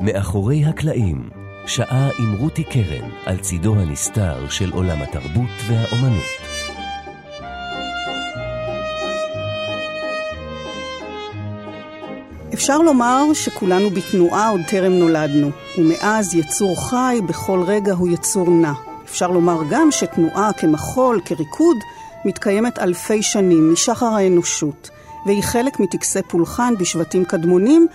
מאחורי הקלעים, שעה עם רותי קרן על צידו הנסתר של עולם התרבות והאומנות. אפשר לומר שכולנו בתנועה עוד טרם נולדנו, ומאז יצור חי בכל רגע הוא יצור נע. אפשר לומר גם שתנועה כמחול, כריקוד, מתקיימת אלפי שנים, משחר האנושות, והיא חלק מטקסי פולחן בשבטים קדמונים.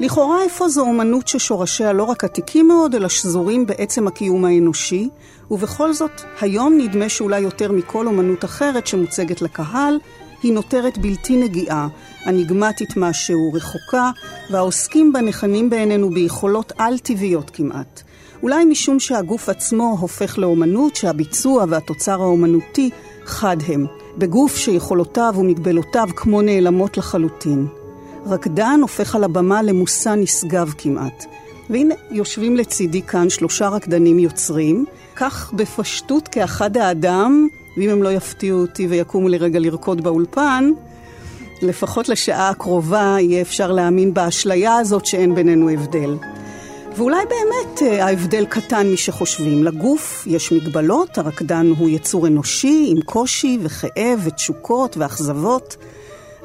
לכאורה איפה זו אומנות ששורשיה לא רק עתיקים מאוד, אלא שזורים בעצם הקיום האנושי, ובכל זאת, היום נדמה שאולי יותר מכל אומנות אחרת שמוצגת לקהל, היא נותרת בלתי נגיעה, אניגמטית משהו, רחוקה, והעוסקים בה נכנים בעינינו ביכולות על-טבעיות כמעט. אולי משום שהגוף עצמו הופך לאומנות, שהביצוע והתוצר האומנותי חד הם, בגוף שיכולותיו ומגבלותיו כמו נעלמות לחלוטין. רקדן הופך על הבמה למושא נשגב כמעט. והנה, יושבים לצידי כאן שלושה רקדנים יוצרים, כך בפשטות כאחד האדם, ואם הם לא יפתיעו אותי ויקומו לרגע לרקוד באולפן, לפחות לשעה הקרובה יהיה אפשר להאמין באשליה הזאת שאין בינינו הבדל. ואולי באמת אה, ההבדל קטן משחושבים. לגוף יש מגבלות, הרקדן הוא יצור אנושי עם קושי וכאב ותשוקות ואכזבות.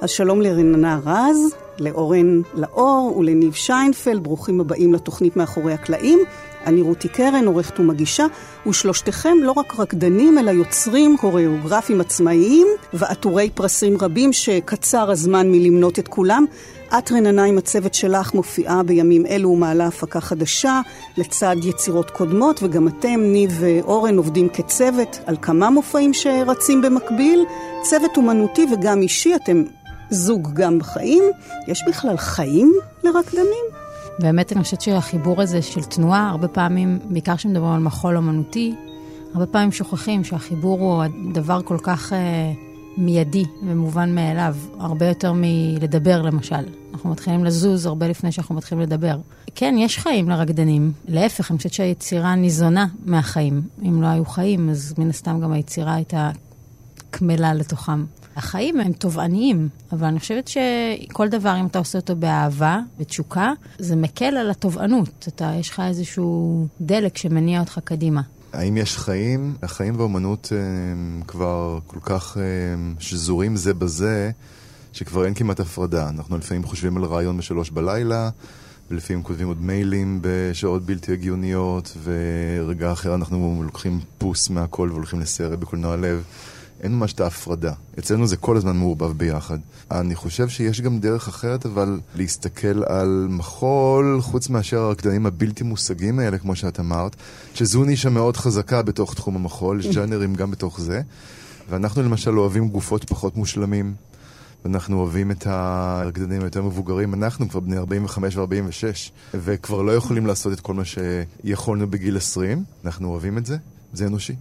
אז שלום לרננה רז, לאורן לאור ולניב שיינפלד, ברוכים הבאים לתוכנית מאחורי הקלעים. אני רותי קרן, עורכת ומגישה, ושלושתכם לא רק רקדנים, אלא יוצרים קוריאוגרפים עצמאיים ועטורי פרסים רבים שקצר הזמן מלמנות את כולם. את רננה עם הצוות שלך מופיעה בימים אלו ומעלה הפקה חדשה לצד יצירות קודמות, וגם אתם, ניב ואורן, עובדים כצוות על כמה מופעים שרצים במקביל. צוות אומנותי וגם אישי, אתם זוג גם בחיים. יש בכלל חיים לרקדנים? באמת אני חושבת שהחיבור הזה של תנועה, הרבה פעמים, בעיקר כשמדברים על מחול אומנותי, הרבה פעמים שוכחים שהחיבור הוא דבר כל כך... אה, מיידי ומובן מאליו, הרבה יותר מלדבר למשל. אנחנו מתחילים לזוז הרבה לפני שאנחנו מתחילים לדבר. כן, יש חיים לרקדנים. להפך, אני חושבת שהיצירה ניזונה מהחיים. אם לא היו חיים, אז מן הסתם גם היצירה הייתה קמלה לתוכם. החיים הם תובעניים, אבל אני חושבת שכל דבר, אם אתה עושה אותו באהבה, בתשוקה, זה מקל על התובענות. אתה, יש לך איזשהו דלק שמניע אותך קדימה. האם יש חיים? החיים והאומנות הם אה, כבר כל כך הם, אה, שזורים זה בזה, שכבר אין כמעט הפרדה. אנחנו לפעמים חושבים על רעיון בשלוש בלילה, ולפעמים כותבים עוד מיילים בשעות בלתי הגיוניות, ורגע אחר אנחנו לוקחים פוס מהכל והולכים לסרט בקולנוע לב. אין ממש את ההפרדה. אצלנו זה כל הזמן מעורבב ביחד. אני חושב שיש גם דרך אחרת, אבל להסתכל על מחול, חוץ מאשר הרקדנים הבלתי מושגים האלה, כמו שאת אמרת, שזו נישה מאוד חזקה בתוך תחום המחול, יש ג'אנרים גם בתוך זה. ואנחנו למשל אוהבים גופות פחות מושלמים. אנחנו אוהבים את הרקדנים היותר מבוגרים, אנחנו כבר בני 45 ו-46, וכבר לא יכולים לעשות את כל מה שיכולנו בגיל 20, אנחנו אוהבים את זה, זה אנושי.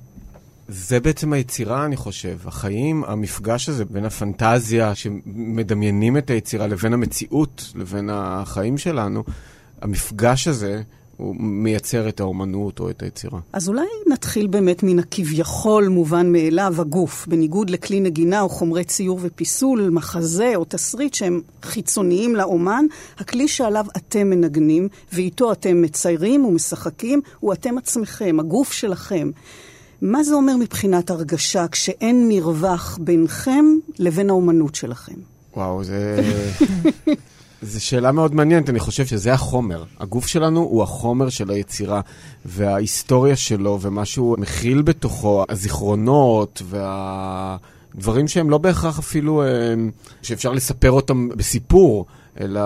זה בעצם היצירה, אני חושב. החיים, המפגש הזה בין הפנטזיה שמדמיינים את היצירה לבין המציאות, לבין החיים שלנו, המפגש הזה הוא מייצר את האומנות או את היצירה. אז אולי נתחיל באמת מן הכביכול מובן מאליו, הגוף, בניגוד לכלי נגינה או חומרי ציור ופיסול, מחזה או תסריט שהם חיצוניים לאומן, הכלי שעליו אתם מנגנים ואיתו אתם מציירים ומשחקים, הוא אתם עצמכם, הגוף שלכם. מה זה אומר מבחינת הרגשה כשאין מרווח בינכם לבין האומנות שלכם? וואו, זה... זו שאלה מאוד מעניינת, אני חושב שזה החומר. הגוף שלנו הוא החומר של היצירה, וההיסטוריה שלו, ומה שהוא מכיל בתוכו, הזיכרונות, והדברים שהם לא בהכרח אפילו, אה, שאפשר לספר אותם בסיפור. אלא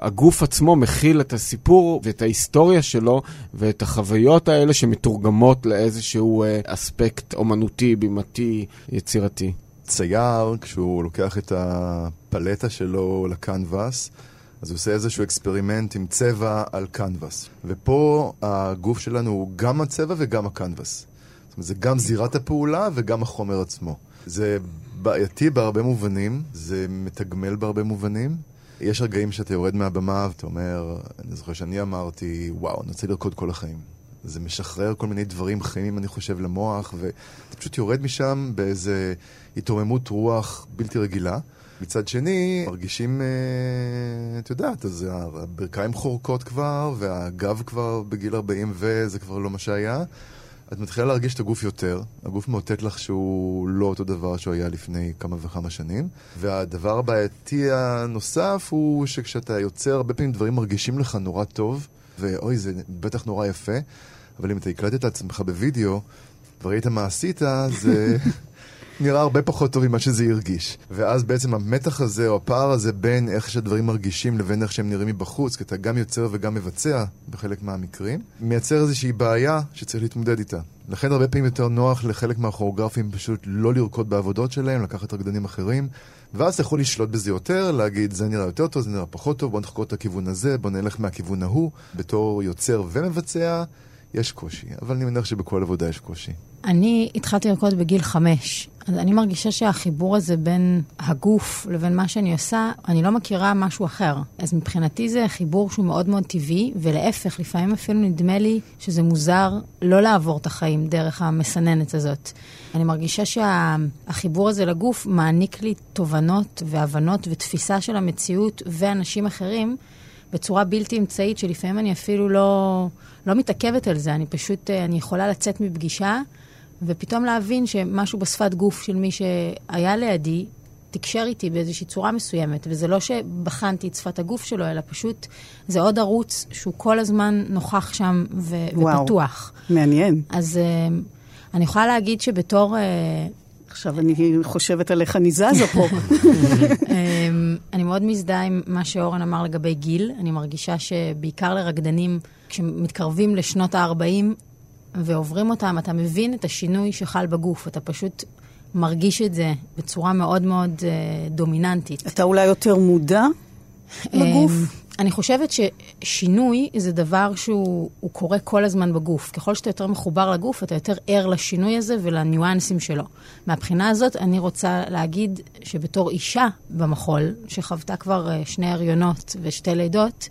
הגוף עצמו מכיל את הסיפור ואת ההיסטוריה שלו ואת החוויות האלה שמתורגמות לאיזשהו אה, אספקט אומנותי, בימתי, יצירתי. צייר, כשהוא לוקח את הפלטה שלו לקנבס, אז הוא עושה איזשהו experiment עם צבע על קנבס. ופה הגוף שלנו הוא גם הצבע וגם הקנבס. זאת אומרת, זה גם זירת הפעולה וגם החומר עצמו. זה בעייתי בהרבה מובנים, זה מתגמל בהרבה מובנים, יש רגעים שאתה יורד מהבמה ואתה אומר, אני זוכר שאני אמרתי, וואו, אני רוצה לרקוד כל החיים. זה משחרר כל מיני דברים חיים, אני חושב, למוח, ואתה פשוט יורד משם באיזה התרוממות רוח בלתי רגילה. מצד שני, מרגישים, אה, את יודעת, אז הברכיים חורקות כבר, והגב כבר בגיל 40 וזה כבר לא מה שהיה. את מתחילה להרגיש את הגוף יותר, הגוף מאותת לך שהוא לא אותו דבר שהוא היה לפני כמה וכמה שנים. והדבר הבעייתי הנוסף הוא שכשאתה יוצר, הרבה פעמים דברים מרגישים לך נורא טוב, ואוי, זה בטח נורא יפה, אבל אם אתה הקלטת את עצמך בווידאו, וראית מה עשית, זה... נראה הרבה פחות טוב ממה שזה הרגיש. ואז בעצם המתח הזה, או הפער הזה בין איך שהדברים מרגישים לבין איך שהם נראים מבחוץ, כי אתה גם יוצר וגם מבצע בחלק מהמקרים, מייצר איזושהי בעיה שצריך להתמודד איתה. לכן הרבה פעמים יותר נוח לחלק מהכוריאוגרפים פשוט לא לרקוד בעבודות שלהם, לקחת רקדנים אחרים, ואז יכול לשלוט בזה יותר, להגיד זה נראה יותר טוב, זה נראה פחות טוב, בוא נחקור את הכיוון הזה, בוא נלך מהכיוון ההוא. בתור יוצר ומבצע, יש קושי, אבל אני מניח שבכל עבודה יש קושי. אני התחלתי לרקוד בגיל חמש. אז אני מרגישה שהחיבור הזה בין הגוף לבין מה שאני עושה, אני לא מכירה משהו אחר. אז מבחינתי זה חיבור שהוא מאוד מאוד טבעי, ולהפך, לפעמים אפילו נדמה לי שזה מוזר לא לעבור את החיים דרך המסננת הזאת. אני מרגישה שהחיבור הזה לגוף מעניק לי תובנות והבנות ותפיסה של המציאות ואנשים אחרים בצורה בלתי אמצעית, שלפעמים אני אפילו לא, לא מתעכבת על זה. אני פשוט, אני יכולה לצאת מפגישה. ופתאום להבין שמשהו בשפת גוף של מי שהיה לידי תקשר איתי באיזושהי צורה מסוימת, וזה לא שבחנתי את שפת הגוף שלו, אלא פשוט זה עוד ערוץ שהוא כל הזמן נוכח שם ו- וואו, ופתוח. מעניין. אז uh, אני יכולה להגיד שבתור... Uh, עכשיו אני חושבת על איך אני זזה פה. אמ, אני מאוד מזדהה עם מה שאורן אמר לגבי גיל. אני מרגישה שבעיקר לרקדנים, כשמתקרבים לשנות ה-40, ועוברים אותם, אתה מבין את השינוי שחל בגוף. אתה פשוט מרגיש את זה בצורה מאוד מאוד uh, דומיננטית. אתה אולי יותר מודע לגוף? אמ, אני חושבת ששינוי זה דבר שהוא קורה כל הזמן בגוף. ככל שאתה יותר מחובר לגוף, אתה יותר ער לשינוי הזה ולניואנסים שלו. מהבחינה הזאת, אני רוצה להגיד שבתור אישה במחול, שחוותה כבר אה, שני הריונות ושתי לידות,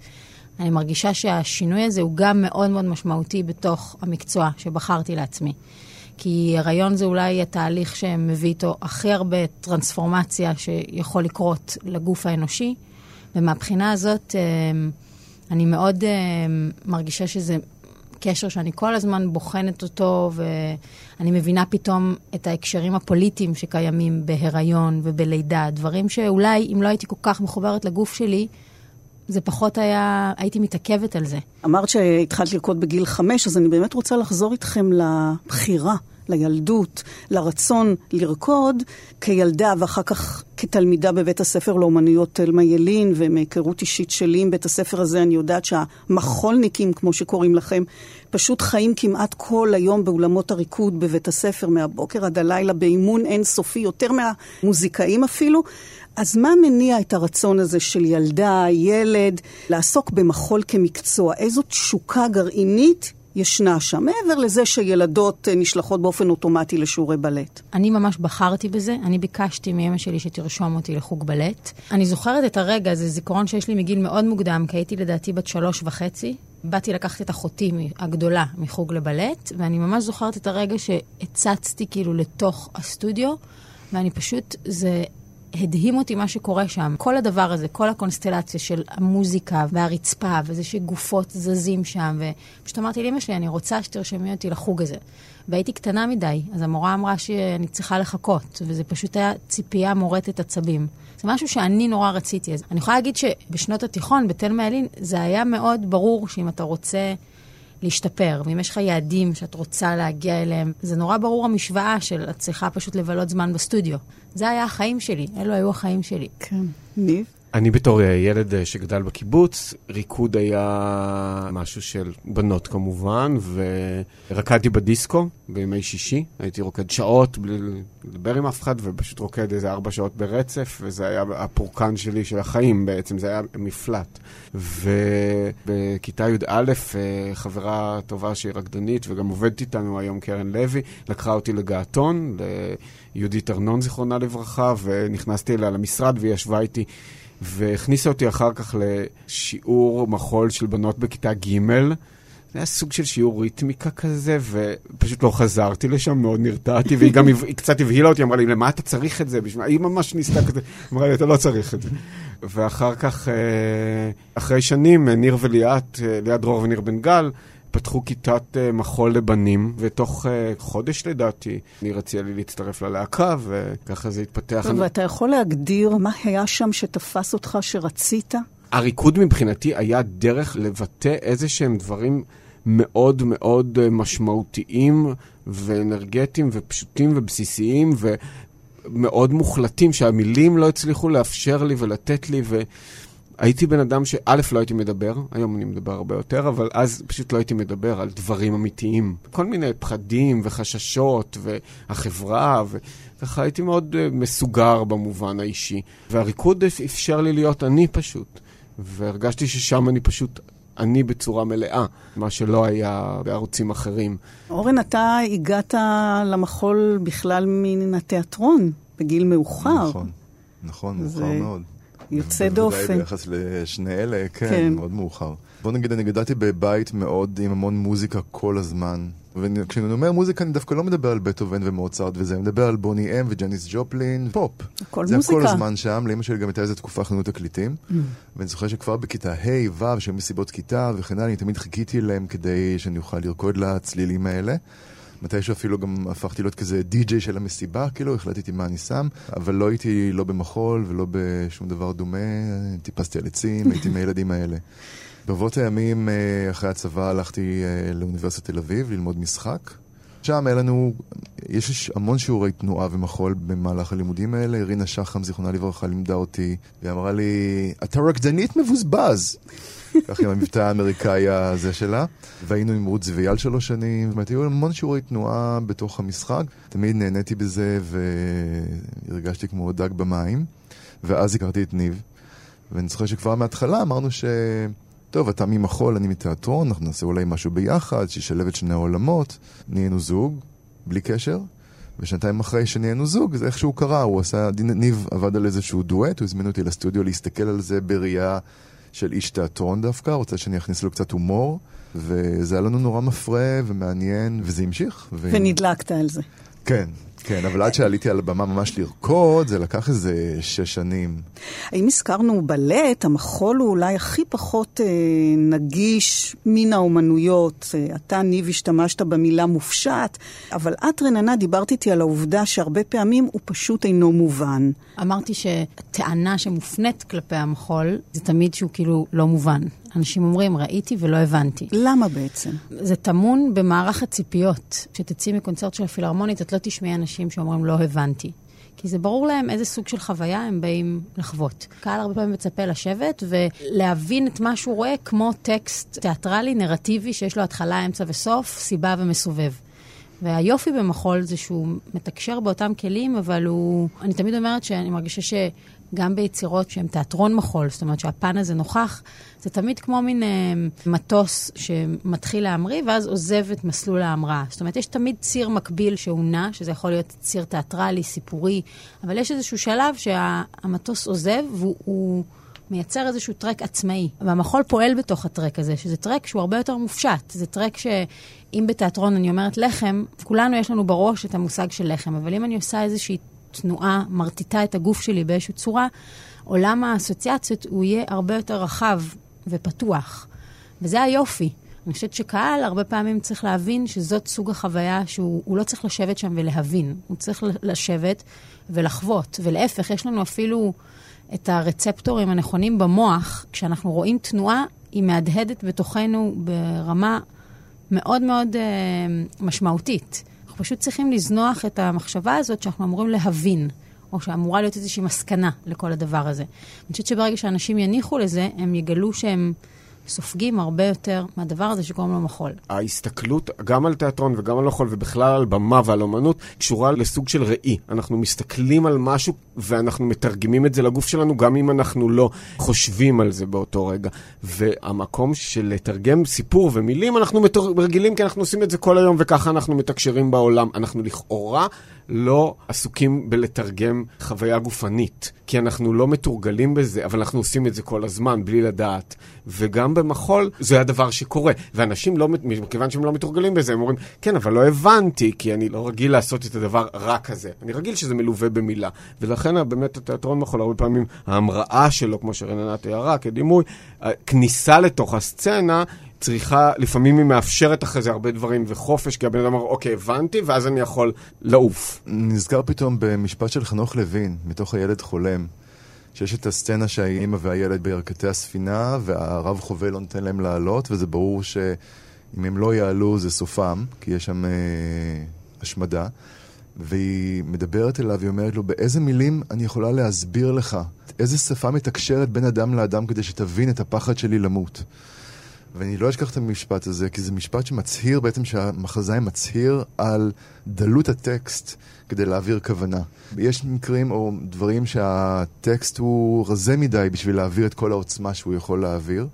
אני מרגישה שהשינוי הזה הוא גם מאוד מאוד משמעותי בתוך המקצוע שבחרתי לעצמי. כי הריון זה אולי התהליך שמביא איתו הכי הרבה טרנספורמציה שיכול לקרות לגוף האנושי, ומהבחינה הזאת אמ, אני מאוד אמ, מרגישה שזה קשר שאני כל הזמן בוחנת אותו, ואני מבינה פתאום את ההקשרים הפוליטיים שקיימים בהיריון ובלידה, דברים שאולי אם לא הייתי כל כך מחוברת לגוף שלי, זה פחות היה, הייתי מתעכבת על זה. אמרת שהתחלת לרקוד בגיל חמש, אז אני באמת רוצה לחזור איתכם לבחירה, לילדות, לרצון לרקוד כילדה ואחר כך כתלמידה בבית הספר לאומנויות תלמה ילין, ומהיכרות אישית שלי עם בית הספר הזה, אני יודעת שהמחולניקים, כמו שקוראים לכם, פשוט חיים כמעט כל היום באולמות הריקוד בבית הספר, מהבוקר עד הלילה, באימון אינסופי, יותר מהמוזיקאים אפילו. אז מה מניע את הרצון הזה של ילדה, ילד, לעסוק במחול כמקצוע? איזו תשוקה גרעינית ישנה שם, מעבר לזה שילדות אה, נשלחות באופן אוטומטי לשיעורי בלט. אני ממש בחרתי בזה, אני ביקשתי מאמא שלי שתרשום אותי לחוג בלט. אני זוכרת את הרגע, זה זיכרון שיש לי מגיל מאוד מוקדם, כי הייתי לדעתי בת שלוש וחצי. באתי לקחת את אחותי הגדולה מחוג לבלט, ואני ממש זוכרת את הרגע שהצצתי כאילו לתוך הסטודיו, ואני פשוט, זה הדהים אותי מה שקורה שם. כל הדבר הזה, כל הקונסטלציה של המוזיקה והרצפה, וזה שגופות זזים שם, ופשוט אמרתי לאמא שלי, אני רוצה שתרשמי אותי לחוג הזה. והייתי קטנה מדי, אז המורה אמרה שאני צריכה לחכות, וזה פשוט היה ציפייה מורטת עצבים. זה משהו שאני נורא רציתי. אז אני יכולה להגיד שבשנות התיכון, בתלמה ילין, זה היה מאוד ברור שאם אתה רוצה להשתפר, ואם יש לך יעדים שאת רוצה להגיע אליהם, זה נורא ברור המשוואה של את צריכה פשוט לבלות זמן בסטודיו. זה היה החיים שלי, אלו היו החיים שלי. כן. ניב? אני בתור ילד אה, שגדל בקיבוץ, ריקוד היה משהו של בנות כמובן, ורקדתי בדיסקו בימי שישי. הייתי רוקד שעות בלי לדבר עם אף אחד, ופשוט רוקד איזה ארבע שעות ברצף, וזה היה הפורקן שלי של החיים בעצם, זה היה מפלט. ובכיתה י"א, אה, חברה טובה שהיא רקדנית, וגם עובדת איתנו היום, קרן לוי, לקחה אותי לגעתון, ליהודית ארנון, זיכרונה לברכה, ונכנסתי אליה למשרד, והיא ישבה איתי. והכניסה אותי אחר כך לשיעור מחול של בנות בכיתה ג'. זה היה סוג של שיעור ריתמיקה כזה, ופשוט לא חזרתי לשם, מאוד נרתעתי, והיא גם היא קצת הבהילה אותי, אמרה לי, למה אתה צריך את זה? בשביל... היא ממש ניסתה כזה, אמרה לי, אתה לא צריך את זה. ואחר כך, אה, אחרי שנים, ניר וליאת, אה, ליאת דרור וניר בן גל, פתחו כיתת uh, מחול לבנים, ותוך uh, חודש לדעתי, ניר הציע לי להצטרף ללהקה, וככה זה התפתח. טוב, ואתה יכול להגדיר מה היה שם שתפס אותך שרצית? הריקוד מבחינתי היה דרך לבטא איזה שהם דברים מאוד מאוד uh, משמעותיים ואנרגטיים ופשוטים ובסיסיים ומאוד מוחלטים, שהמילים לא הצליחו לאפשר לי ולתת לי, ו... הייתי בן אדם שא', לא הייתי מדבר, היום אני מדבר הרבה יותר, אבל אז פשוט לא הייתי מדבר על דברים אמיתיים. כל מיני פחדים וחששות והחברה, וככה הייתי מאוד uh, מסוגר במובן האישי. והריקוד אפשר לי להיות אני פשוט, והרגשתי ששם אני פשוט אני בצורה מלאה, מה שלא היה בערוצים אחרים. אורן, אתה הגעת למחול בכלל מן התיאטרון, בגיל מאוחר. נכון, נכון, מאוחר זה... מאוד. יוצא דופן. בוודאי ביחס לשני אלה, כן, כן, מאוד מאוחר. בוא נגיד, אני גדלתי בבית מאוד עם המון מוזיקה כל הזמן. וכשאני אומר מוזיקה, אני דווקא לא מדבר על בטהובן ומוצרט וזה, אני מדבר על בוני אם וג'ניס ג'ופלין, פופ. הכל זה מוזיקה. זה כל הזמן שם, לאמא שלי גם הייתה איזה תקופה חנות תקליטים. Mm. ואני זוכר שכבר בכיתה ה', ו', שהיו מסיבות כיתה וכן הלאה, אני תמיד חיכיתי להם כדי שאני אוכל לרקוד לצלילים האלה. מתישהו אפילו גם הפכתי להיות כזה די-ג'יי של המסיבה, כאילו, החלטתי מה אני שם, אבל לא הייתי לא במחול ולא בשום דבר דומה, טיפסתי על עצים, הייתי מהילדים האלה. ברבות הימים אה, אחרי הצבא הלכתי אה, לאוניברסיטת תל אביב ללמוד משחק. שם היה לנו, יש המון שיעורי תנועה ומחול במהלך הלימודים האלה. רינה שחם, זיכרונה לברכה, לימדה אותי, והיא אמרה לי, אתה רקדנית מבוזבז. ככה עם המבטא האמריקאי הזה שלה. והיינו עם רות זוויאל שלוש שנים, זאת אומרת, היו המון שיעורי תנועה בתוך המשחק. תמיד נהניתי בזה והרגשתי כמו דג במים. ואז הכרתי את ניב. ואני זוכר שכבר מההתחלה אמרנו ש... טוב, אתה ממחול, אני מתיאטרון, אנחנו נעשה אולי משהו ביחד, שישלב את שני העולמות. נהיינו זוג, בלי קשר. ושנתיים אחרי שנהיינו זוג, זה איכשהו קרה, הוא עשה, ניב עבד על איזשהו דואט, הוא הזמין אותי לסטודיו להסתכל על זה בראייה של איש תיאטרון דווקא, רוצה שאני אכניס לו קצת הומור, וזה היה לנו נורא מפרה ומעניין, וזה המשיך. ו... ונדלקת על זה. כן, כן, אבל עד שעליתי על הבמה ממש לרקוד, זה לקח איזה שש שנים. אם הזכרנו בלט, המחול הוא אולי הכי פחות אה, נגיש מן האומנויות. אה, אתה, ניב, השתמשת במילה מופשט, אבל את, רננה, דיברת איתי על העובדה שהרבה פעמים הוא פשוט אינו מובן. אמרתי שטענה שמופנית כלפי המחול, זה תמיד שהוא כאילו לא מובן. אנשים אומרים, ראיתי ולא הבנתי. למה בעצם? זה טמון במערך הציפיות. כשתצאי מקונצרט של הפילהרמונית, את לא תשמעי אנשים שאומרים, לא הבנתי. כי זה ברור להם איזה סוג של חוויה הם באים לחוות. קהל הרבה פעמים מצפה לשבת ולהבין את מה שהוא רואה כמו טקסט תיאטרלי, נרטיבי, שיש לו התחלה, אמצע וסוף, סיבה ומסובב. והיופי במחול זה שהוא מתקשר באותם כלים, אבל הוא... אני תמיד אומרת שאני מרגישה ש... גם ביצירות שהן תיאטרון מחול, זאת אומרת שהפן הזה נוכח, זה תמיד כמו מין אה, מטוס שמתחיל להמריא ואז עוזב את מסלול ההמראה. זאת אומרת, יש תמיד ציר מקביל שהוא נע, שזה יכול להיות ציר תיאטרלי, סיפורי, אבל יש איזשהו שלב שהמטוס עוזב והוא... מייצר איזשהו טרק עצמאי. והמחול פועל בתוך הטרק הזה, שזה טרק שהוא הרבה יותר מופשט. זה טרק שאם בתיאטרון אני אומרת לחם, כולנו יש לנו בראש את המושג של לחם, אבל אם אני עושה איזושהי תנועה מרטיטה את הגוף שלי באיזושהי צורה, עולם האסוציאציות הוא יהיה הרבה יותר רחב ופתוח. וזה היופי. אני חושבת שקהל הרבה פעמים צריך להבין שזאת סוג החוויה שהוא לא צריך לשבת שם ולהבין, הוא צריך לשבת ולחוות. ולהפך, יש לנו אפילו את הרצפטורים הנכונים במוח, כשאנחנו רואים תנועה, היא מהדהדת בתוכנו ברמה מאוד מאוד אה, משמעותית. אנחנו פשוט צריכים לזנוח את המחשבה הזאת שאנחנו אמורים להבין, או שאמורה להיות איזושהי מסקנה לכל הדבר הזה. אני חושבת שברגע שאנשים יניחו לזה, הם יגלו שהם סופגים הרבה יותר מהדבר הזה שקוראים לו מחול. ההסתכלות גם על תיאטרון וגם על מחול ובכלל על במה ועל אומנות קשורה לסוג של ראי. אנחנו מסתכלים על משהו ואנחנו מתרגמים את זה לגוף שלנו גם אם אנחנו לא חושבים על זה באותו רגע. והמקום של לתרגם סיפור ומילים אנחנו רגילים כי אנחנו עושים את זה כל היום וככה אנחנו מתקשרים בעולם. אנחנו לכאורה לא עסוקים בלתרגם חוויה גופנית, כי אנחנו לא מתורגלים בזה, אבל אנחנו עושים את זה כל הזמן, בלי לדעת. וגם במחול זה הדבר שקורה. ואנשים לא, מכיוון שהם לא מתורגלים בזה, הם אומרים, כן, אבל לא הבנתי, כי אני לא רגיל לעשות את הדבר רק הזה. אני רגיל שזה מלווה במילה. ולכן באמת התיאטרון מחול, הרבה פעמים ההמראה שלו, כמו שרננה תיארה, כדימוי, כניסה לתוך הסצנה, צריכה, לפעמים היא מאפשרת אחרי זה הרבה דברים וחופש, כי הבן אדם אומר, אוקיי, הבנתי, ואז אני יכול לעוף. נזכר פתאום במשפט של חנוך לוין, מתוך הילד חולם, שיש את הסצנה שהאימא והילד בירכתי הספינה, והרב חובל לא נותן להם לעלות, וזה ברור שאם הם לא יעלו זה סופם, כי יש שם אה, השמדה. והיא מדברת אליו, היא אומרת לו, באיזה מילים אני יכולה להסביר לך? איזה שפה מתקשרת בין אדם לאדם כדי שתבין את הפחד שלי למות? ואני לא אשכח את המשפט הזה, כי זה משפט שמצהיר בעצם שהמחזאי מצהיר על דלות הטקסט כדי להעביר כוונה. יש מקרים או דברים שהטקסט הוא רזה מדי בשביל להעביר את כל העוצמה שהוא יכול להעביר.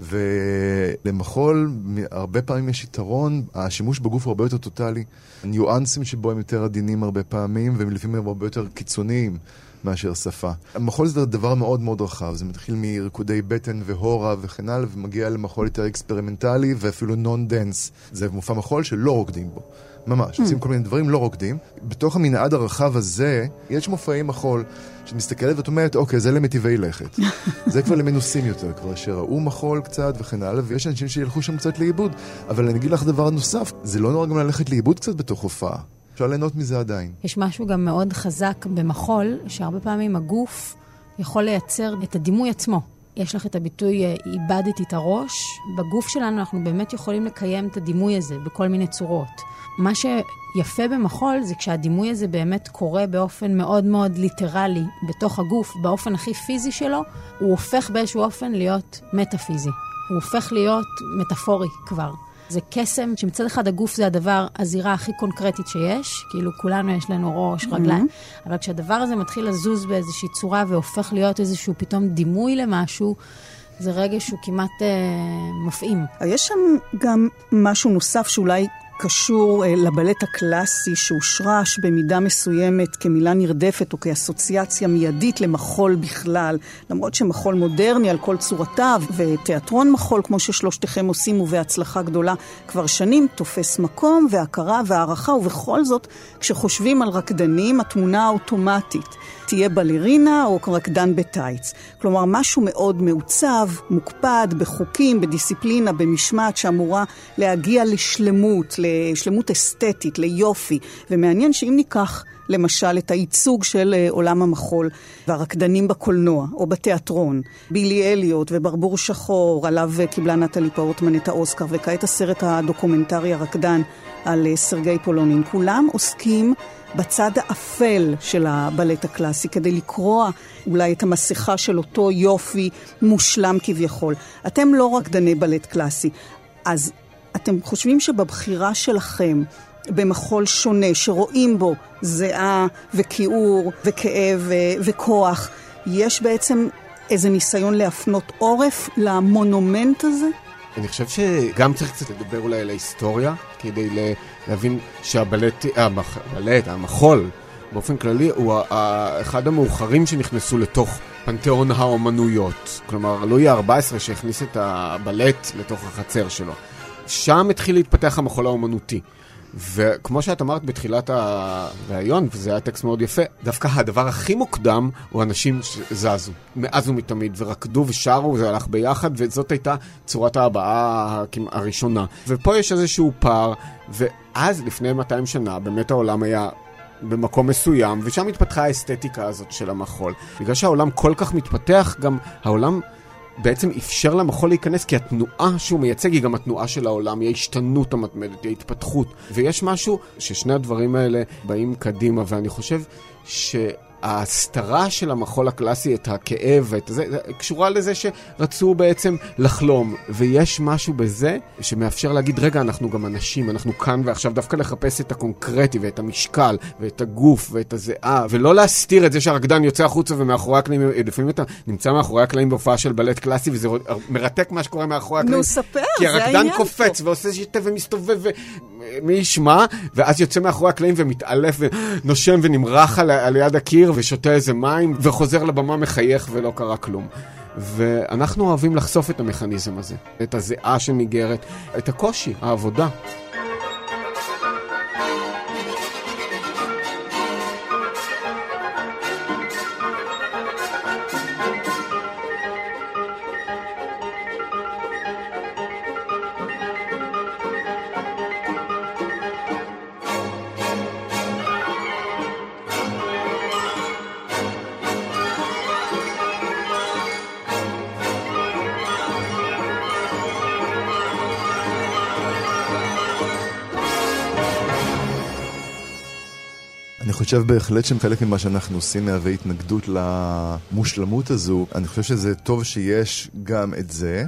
ולמחול, הרבה פעמים יש יתרון, השימוש בגוף הוא הרבה יותר טוטאלי. הניואנסים שבו הם יותר עדינים הרבה פעמים, והם לפעמים הרבה יותר קיצוניים. מאשר שפה. מחול זה דבר מאוד מאוד רחב, זה מתחיל מריקודי בטן והורה וכן הלאה, ומגיע למחול יותר אקספרימנטלי ואפילו non dance. זה מופע מחול שלא רוקדים בו. ממש, עושים כל מיני דברים, לא רוקדים. בתוך המנעד הרחב הזה, יש מופעי מחול שאת מסתכלת ואת אומרת, אוקיי, זה למטיבי לכת. זה כבר למנוסים יותר, כבר שראו מחול קצת וכן הלאה, ויש אנשים שילכו שם קצת לאיבוד. אבל אני אגיד לך דבר נוסף, זה לא נורא גם ללכת לאיבוד קצת בתוך הופעה. אפשר ליהנות מזה עדיין. יש משהו גם מאוד חזק במחול, שהרבה פעמים הגוף יכול לייצר את הדימוי עצמו. יש לך את הביטוי אה, איבדתי את הראש, בגוף שלנו אנחנו באמת יכולים לקיים את הדימוי הזה בכל מיני צורות. מה שיפה במחול זה כשהדימוי הזה באמת קורה באופן מאוד מאוד ליטרלי בתוך הגוף, באופן הכי פיזי שלו, הוא הופך באיזשהו אופן להיות מטאפיזי. הוא הופך להיות מטאפורי כבר. זה קסם שמצד אחד הגוף זה הדבר, הזירה הכי קונקרטית שיש, כאילו כולנו יש לנו ראש. רגליים, mm-hmm. אבל כשהדבר הזה מתחיל לזוז באיזושהי צורה והופך להיות איזשהו פתאום דימוי למשהו, זה רגע שהוא כמעט אה, מפעים. יש שם גם משהו נוסף שאולי קשור אה, לבלט הקלאסי שהושרש במידה מסוימת כמילה נרדפת או כאסוציאציה מיידית למחול בכלל, למרות שמחול מודרני על כל צורותיו ותיאטרון מחול כמו ששלושתכם עושים ובהצלחה גדולה כבר שנים תופס מקום והכרה והערכה ובכל זאת כשחושבים על רקדנים התמונה האוטומטית תהיה בלרינה או רקדן בטייץ. כלומר משהו מאוד מעוצב, מוקפד, בחוקים, בדיסציפלינה, במשמעת שאמורה להגיע לשלמות, לשלמות אסתטית, ליופי. ומעניין שאם ניקח למשל את הייצוג של uh, עולם המחול והרקדנים בקולנוע או בתיאטרון, בילי אליוט וברבור שחור, עליו אה, קיבלה נטלי פורטמן את האוסקר, וכעת הסרט הדוקומנטרי הרקדן על אה, סרגי פולונין. כולם עוסקים בצד האפל של הבלט הקלאסי, כדי לקרוע אולי את המסכה של אותו יופי מושלם כביכול. אתם לא רקדני בלט קלאסי, אז אתם חושבים שבבחירה שלכם במחול שונה, שרואים בו זיעה וכיעור וכאב וכוח, יש בעצם איזה ניסיון להפנות עורף למונומנט הזה? אני חושב שגם צריך קצת לדבר אולי על ההיסטוריה, כדי להבין שהבלט, הבלט, המחול, באופן כללי, הוא אחד המאוחרים שנכנסו לתוך פנתיאון האומנויות. כלומר, לואי ה-14 שהכניס את הבלט לתוך החצר שלו. שם התחיל להתפתח המחול האומנותי. וכמו שאת אמרת בתחילת הראיון, וזה היה טקסט מאוד יפה, דווקא הדבר הכי מוקדם הוא אנשים שזזו, מאז ומתמיד, ורקדו ושרו, זה הלך ביחד, וזאת הייתה צורת ההבעה הראשונה. ופה יש איזשהו פער, ואז, לפני 200 שנה, באמת העולם היה במקום מסוים, ושם התפתחה האסתטיקה הזאת של המחול. בגלל שהעולם כל כך מתפתח, גם העולם בעצם אפשר למחול להיכנס, כי התנועה שהוא מייצג היא גם התנועה של העולם, היא ההשתנות המתמדת, היא ההתפתחות. ויש משהו ששני הדברים האלה באים קדימה, ואני חושב ש... ההסתרה של המחול הקלאסי, את הכאב ואת זה, קשורה לזה שרצו בעצם לחלום. ויש משהו בזה שמאפשר להגיד, רגע, אנחנו גם אנשים, אנחנו כאן ועכשיו, דווקא לחפש את הקונקרטי ואת המשקל ואת הגוף ואת הזיעה, ולא להסתיר את זה שהרקדן יוצא החוצה ומאחורי הקלעים, לפעמים אתה נמצא מאחורי הקלעים בהופעה של בלט קלאסי, וזה מרתק מה שקורה מאחורי הקלעים. נו, ספר, זה העניין פה. כי הרקדן קופץ ועושה שיטה ומסתובב מי ישמע, ואז יוצא מאחורי הקלעים ומתעלף ונושם ונמרח על, על יד הקיר ושותה איזה מים, וחוזר לבמה מחייך ולא קרה כלום. ואנחנו אוהבים לחשוף את המכניזם הזה, את הזיעה שניגרת, את הקושי, העבודה. חושב בהחלט שחלק ממה שאנחנו עושים מהווה התנגדות למושלמות הזו. אני חושב שזה טוב שיש גם את זה,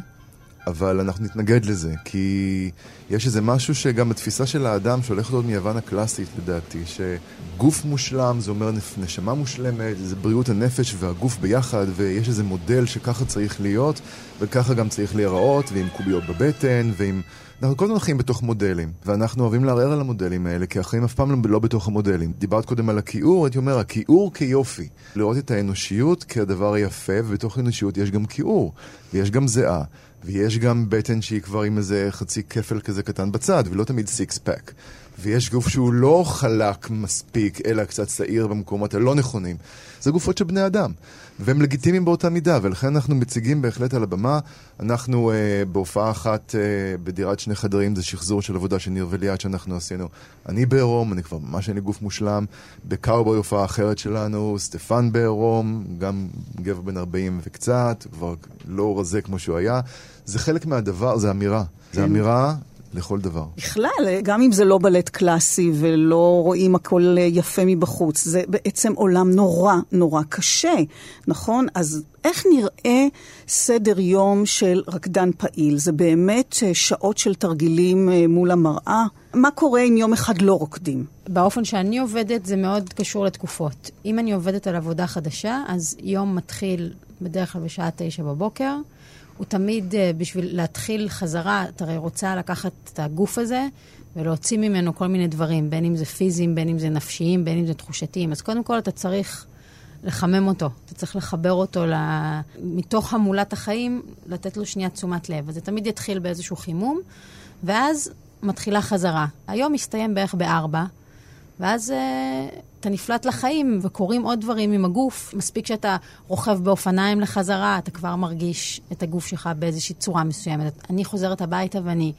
אבל אנחנו נתנגד לזה, כי יש איזה משהו שגם בתפיסה של האדם שהולכת עוד מיוון הקלאסית לדעתי, שגוף מושלם זה אומר נשמה מושלמת, זה בריאות הנפש והגוף ביחד, ויש איזה מודל שככה צריך להיות, וככה גם צריך להיראות, ועם קוביות בבטן, ועם... אנחנו כל הזמן חיים בתוך מודלים, ואנחנו אוהבים לערער על המודלים האלה, כי החיים אף פעם לא בתוך המודלים. דיברת קודם על הכיעור, הייתי אומר, הכיעור כיופי. לראות את האנושיות כהדבר היפה, ובתוך האנושיות יש גם כיעור, ויש גם זיעה, ויש גם בטן שהיא כבר עם איזה חצי כפל כזה קטן בצד, ולא תמיד סיקס פק. ויש גוף שהוא לא חלק מספיק, אלא קצת שעיר במקומות הלא נכונים. זה גופות של בני אדם, והם לגיטימיים באותה מידה, ולכן אנחנו מציגים בהחלט על הבמה. אנחנו אה, בהופעה אחת אה, בדירת שני חדרים, זה שחזור של עבודה של ניר וליאת שאנחנו עשינו. אני בעירום, אני כבר ממש אין לי גוף מושלם. בקאובוי הופעה אחרת שלנו, סטפן בעירום, גם גבר בן 40 וקצת, כבר לא רזה כמו שהוא היה. זה חלק מהדבר, זה אמירה. זה כן. אמירה לכל דבר. בכלל, גם אם זה לא בלט קלאסי ולא רואים הכל יפה מבחוץ, זה בעצם עולם נורא נורא קשה, נכון? אז איך נראה סדר יום של רקדן פעיל? זה באמת אה, שעות של תרגילים אה, מול המראה? מה קורה אם יום אחד לא רוקדים? באופן שאני עובדת זה מאוד קשור לתקופות. אם אני עובדת על עבודה חדשה, אז יום מתחיל בדרך כלל בשעה תשע בבוקר. הוא תמיד, uh, בשביל להתחיל חזרה, אתה הרי רוצה לקחת את הגוף הזה ולהוציא ממנו כל מיני דברים, בין אם זה פיזיים, בין אם זה נפשיים, בין אם זה תחושתיים. אז קודם כל אתה צריך לחמם אותו, אתה צריך לחבר אותו ל... מתוך המולת החיים, לתת לו שנייה תשומת לב. אז זה תמיד יתחיל באיזשהו חימום, ואז מתחילה חזרה. היום מסתיים בערך בארבע. ואז uh, אתה נפלט לחיים וקורים עוד דברים עם הגוף. מספיק שאתה רוכב באופניים לחזרה, אתה כבר מרגיש את הגוף שלך באיזושהי צורה מסוימת. אני חוזרת הביתה ואני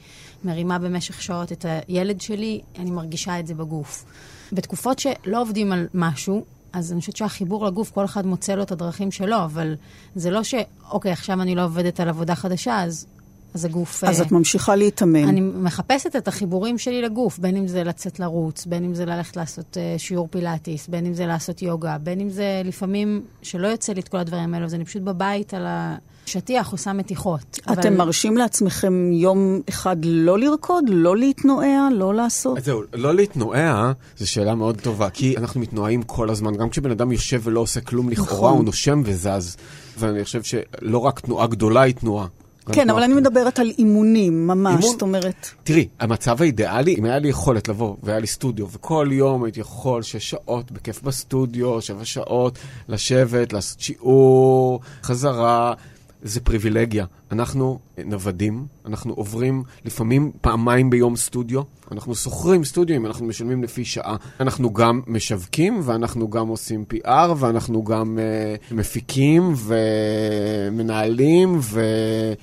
מרימה במשך שעות את הילד שלי, אני מרגישה את זה בגוף. בתקופות שלא עובדים על משהו, אז אני חושבת שהחיבור לגוף, כל אחד מוצא לו את הדרכים שלו, אבל זה לא ש, אוקיי, עכשיו אני לא עובדת על עבודה חדשה, אז אז הגוף... אז uh, את ממשיכה להתאמן. אני מחפשת את החיבורים שלי לגוף, בין אם זה לצאת לרוץ, בין אם זה ללכת לעשות uh, שיעור פילאטיס, בין אם זה לעשות יוגה, בין אם זה לפעמים שלא יוצא לי את כל הדברים האלו, אז אני פשוט בבית על השטיח עושה מתיחות. אתם אבל... מרשים לעצמכם יום אחד לא לרקוד, לא להתנועע, לא לעשות? אז זהו, לא להתנועע, זו שאלה מאוד טובה, כי אנחנו מתנועעים כל הזמן. גם כשבן אדם יושב ולא עושה כלום לכאורה, נכון. הוא נושם וזז. ואני חושב שלא רק תנועה גדולה היא תנועה. כן, אבל אני מדברת על אימונים, ממש, זאת אומרת... תראי, המצב האידיאלי, אם היה לי יכולת לבוא, והיה לי סטודיו, וכל יום הייתי יכול שש שעות בכיף בסטודיו, שבע שעות, לשבת, לעשות שיעור, חזרה, זה פריבילגיה. אנחנו נוודים, אנחנו עוברים לפעמים פעמיים ביום סטודיו, אנחנו שוכרים סטודיו, אנחנו משלמים לפי שעה. אנחנו גם משווקים, ואנחנו גם עושים PR, ואנחנו גם uh, מפיקים, ומנהלים,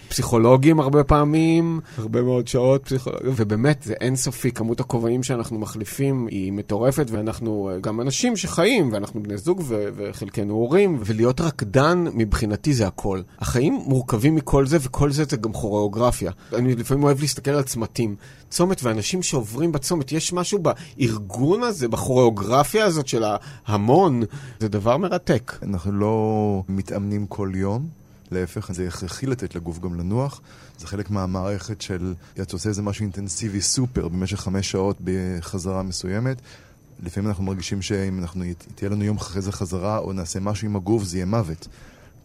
ופסיכולוגים הרבה פעמים, הרבה מאוד שעות פסיכולוגים, ובאמת, זה אינסופי, כמות הכובעים שאנחנו מחליפים היא מטורפת, ואנחנו uh, גם אנשים שחיים, ואנחנו בני זוג, ו- וחלקנו הורים, ולהיות רקדן, מבחינתי זה הכל. החיים מורכבים מכל זה, וכל זה זה גם כוריאוגרפיה. אני לפעמים אוהב להסתכל על צמתים. צומת ואנשים שעוברים בצומת, יש משהו בארגון הזה, בכוריאוגרפיה הזאת של ההמון, זה דבר מרתק. אנחנו לא מתאמנים כל יום. להפך, זה הכרחי לתת לגוף גם לנוח. זה חלק מהמערכת של, אתה עושה איזה משהו אינטנסיבי סופר במשך חמש שעות בחזרה מסוימת. לפעמים אנחנו מרגישים שאם אנחנו, תהיה לנו יום אחרי זה חזרה, או נעשה משהו עם הגוף, זה יהיה מוות.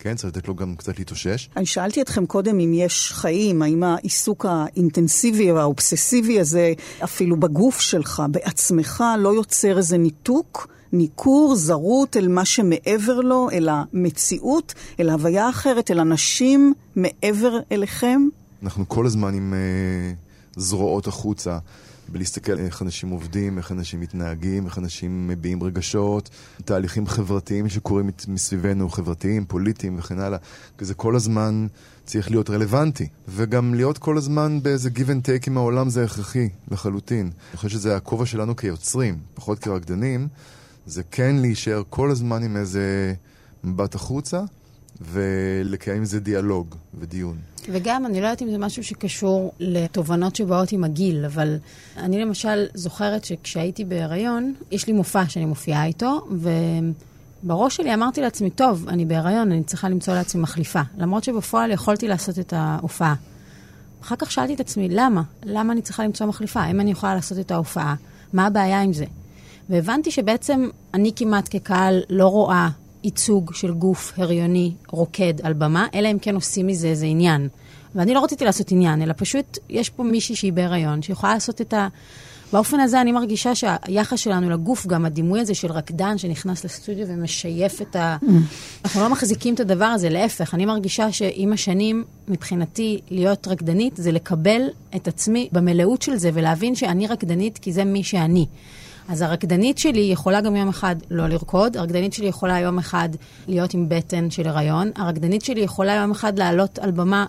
כן, צריך לתת לו גם קצת להתאושש. אני שאלתי אתכם קודם אם יש חיים, האם העיסוק האינטנסיבי והאובססיבי הזה, אפילו בגוף שלך, בעצמך, לא יוצר איזה ניתוק? ניכור, זרות אל מה שמעבר לו, אל המציאות, אל ההוויה האחרת, אל אנשים מעבר אליכם? אנחנו כל הזמן עם uh, זרועות החוצה. בלהסתכל איך אנשים עובדים, איך אנשים מתנהגים, איך אנשים מביעים רגשות, תהליכים חברתיים שקורים מסביבנו, חברתיים, פוליטיים וכן הלאה. כי זה כל הזמן צריך להיות רלוונטי. וגם להיות כל הזמן באיזה give and take עם העולם זה הכרחי לחלוטין. אני חושב שזה הכובע שלנו כיוצרים, פחות כרקדנים, זה כן להישאר כל הזמן עם איזה מבט החוצה. ולקיים עם זה דיאלוג ודיון. וגם, אני לא יודעת אם זה משהו שקשור לתובנות שבאות עם הגיל, אבל אני למשל זוכרת שכשהייתי בהיריון, יש לי מופע שאני מופיעה איתו, ובראש שלי אמרתי לעצמי, טוב, אני בהיריון, אני צריכה למצוא לעצמי מחליפה. למרות שבפועל יכולתי לעשות את ההופעה. אחר כך שאלתי את עצמי, למה? למה אני צריכה למצוא מחליפה? אם אני יכולה לעשות את ההופעה, מה הבעיה עם זה? והבנתי שבעצם אני כמעט כקהל לא רואה ייצוג של גוף הריוני רוקד על במה, אלא אם כן עושים מזה איזה עניין. ואני לא רציתי לעשות עניין, אלא פשוט יש פה מישהי שהיא בהיריון, שיכולה לעשות את ה... באופן הזה אני מרגישה שהיחס שלנו לגוף, גם הדימוי הזה של רקדן שנכנס לסטודיו ומשייף את ה... אנחנו לא מחזיקים את הדבר הזה, להפך, אני מרגישה שעם השנים, מבחינתי, להיות רקדנית זה לקבל את עצמי במלאות של זה ולהבין שאני רקדנית כי זה מי שאני. אז הרקדנית שלי יכולה גם יום אחד לא לרקוד, הרקדנית שלי יכולה יום אחד להיות עם בטן של הריון, הרקדנית שלי יכולה יום אחד לעלות על במה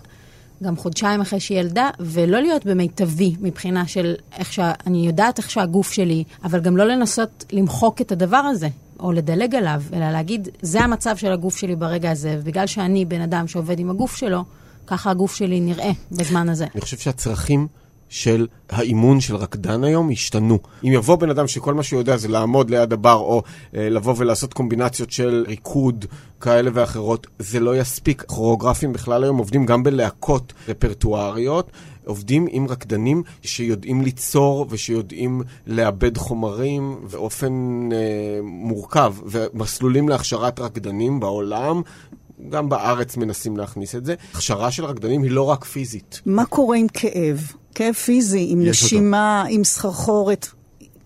גם חודשיים אחרי שהיא ילדה, ולא להיות במיטבי מבחינה של איך שה... אני יודעת איך שהגוף שלי, אבל גם לא לנסות למחוק את הדבר הזה. או לדלג עליו, אלא להגיד, זה המצב של הגוף שלי ברגע הזה, ובגלל שאני בן אדם שעובד עם הגוף שלו, ככה הגוף שלי נראה בזמן הזה. אני חושב שהצרכים של האימון של רקדן היום השתנו. אם יבוא בן אדם שכל מה שהוא יודע זה לעמוד ליד הבר או אה, לבוא ולעשות קומבינציות של ריקוד כאלה ואחרות, זה לא יספיק. כוריאוגרפים בכלל היום עובדים גם בלהקות רפרטואריות. עובדים עם רקדנים שיודעים ליצור ושיודעים לאבד חומרים באופן אה, מורכב, ומסלולים להכשרת רקדנים בעולם גם בארץ מנסים להכניס את זה. הכשרה של רקדנים היא לא רק פיזית. מה קורה עם כאב? כאב פיזי, עם נשימה, אותו. עם סחרחורת.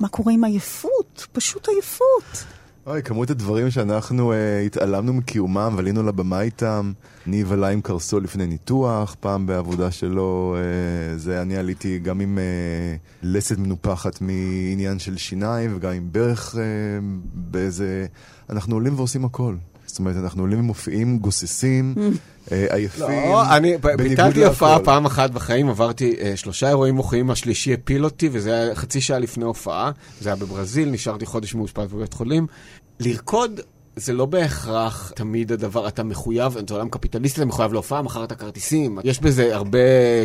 מה קורה עם עייפות? פשוט עייפות. אוי, כמות הדברים שאנחנו uh, התעלמנו מקיומם ועלינו לבמה איתם. ניב עלה עם קרסול לפני ניתוח, פעם בעבודה שלו, uh, זה אני עליתי גם עם uh, לסת מנופחת מעניין של שיניים וגם עם ברך uh, באיזה... אנחנו עולים ועושים הכל. זאת אומרת, אנחנו עולים ומופיעים גוססים, אה, עייפים, לא, אני ביטלתי הופעה פעם אחת בחיים, עברתי אה, שלושה אירועים מוחיים, השלישי הפיל אותי, וזה היה חצי שעה לפני הופעה, זה היה בברזיל, נשארתי חודש מאושפז בבית חולים. לרקוד זה לא בהכרח תמיד הדבר, אתה מחויב, זה עולם קפיטליסטי, אתה מחויב להופעה, מכרת כרטיסים, יש בזה הרבה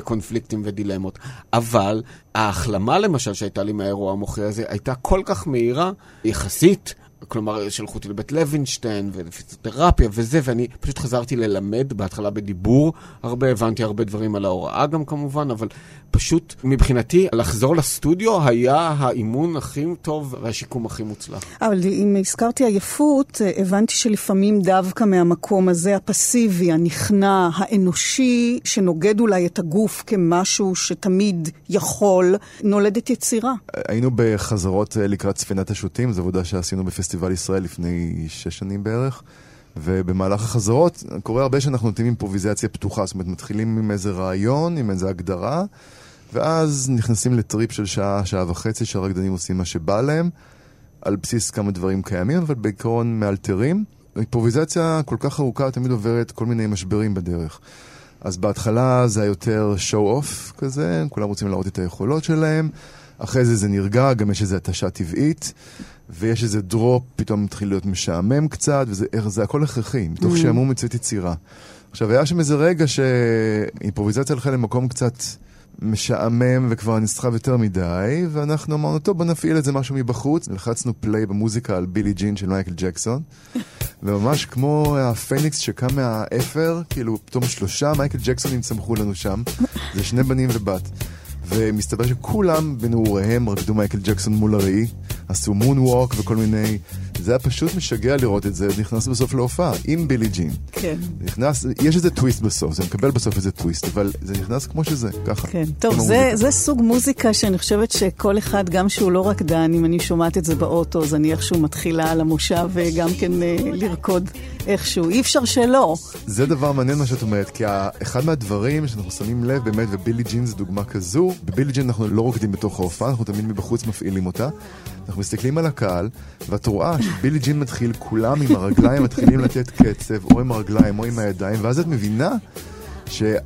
קונפליקטים ודילמות. אבל ההחלמה למשל שהייתה לי מהאירוע המוחי הזה, הייתה כל כך מהירה, יחסית, כלומר, שלחו אותי לבית לוינשטיין ופיזיותרפיה וזה, ואני פשוט חזרתי ללמד, בהתחלה בדיבור הרבה, הבנתי הרבה דברים על ההוראה גם כמובן, אבל פשוט מבחינתי, לחזור לסטודיו היה האימון הכי טוב והשיקום הכי מוצלח. אבל אם הזכרתי עייפות, הבנתי שלפעמים דווקא מהמקום הזה, הפסיבי, הנכנע, האנושי, שנוגד אולי את הגוף כמשהו שתמיד יכול, נולדת יצירה. היינו בחזרות אה, לקראת ספינת השוטים, זו עבודה שעשינו בפסטיבל ישראל לפני שש שנים בערך. ובמהלך החזרות קורה הרבה שאנחנו נותנים אימפרוביזציה פתוחה, זאת אומרת מתחילים עם איזה רעיון, עם איזה הגדרה, ואז נכנסים לטריפ של שעה, שעה וחצי, שהרקדנים עושים מה שבא להם, על בסיס כמה דברים קיימים, אבל בעיקרון מאלתרים. אימפרוביזציה כל כך ארוכה תמיד עוברת כל מיני משברים בדרך. אז בהתחלה זה היותר show off כזה, כולם רוצים להראות את היכולות שלהם, אחרי זה זה נרגע, גם יש איזו התשה טבעית, ויש איזה דרופ, פתאום מתחיל להיות משעמם קצת, וזה הכל הכרחי, מתוך mm. שעמום יוצאת יצירה. עכשיו, היה שם איזה רגע שאימפרוביזציה הלכה למקום קצת... משעמם וכבר נסחב יותר מדי, ואנחנו אמרנו, טוב, בוא נפעיל את זה משהו מבחוץ. לחצנו פליי במוזיקה על בילי ג'ין של מייקל ג'קסון, וממש כמו הפניקס שקם מהאפר, כאילו פתאום שלושה מייקל ג'קסונים צמחו לנו שם, זה שני בנים ובת. ומסתבר שכולם בנעוריהם רקדו מייקל ג'קסון מול הראי. עשו moonwalk וכל מיני... זה היה פשוט משגע לראות את זה, נכנס בסוף להופעה, עם בילי ג'ין. כן. נכנס, יש איזה טוויסט בסוף, זה מקבל בסוף איזה טוויסט, אבל זה נכנס כמו שזה, ככה. כן, טוב, זה, זה סוג מוזיקה שאני חושבת שכל אחד, גם שהוא לא רקדן, אם אני שומעת את זה באוטו, אז אני איכשהו מתחילה על המושב וגם כן אה, לרקוד איכשהו. אי אפשר שלא. זה דבר מעניין מה שאת אומרת, כי אחד מהדברים שאנחנו שמים לב באמת, ובילי ג'ין זה דוגמה כזו, בבילי ג'ין אנחנו לא רוקדים בתוך ההופעה, אנחנו תמיד מבחוץ מפעילים אותה. אנחנו מסתכלים על הקהל, ואת רואה שבילי ג'ין מתחיל, כולם עם הרגליים מתחילים לתת קצב, או עם הרגליים או עם הידיים, ואז את מבינה שא',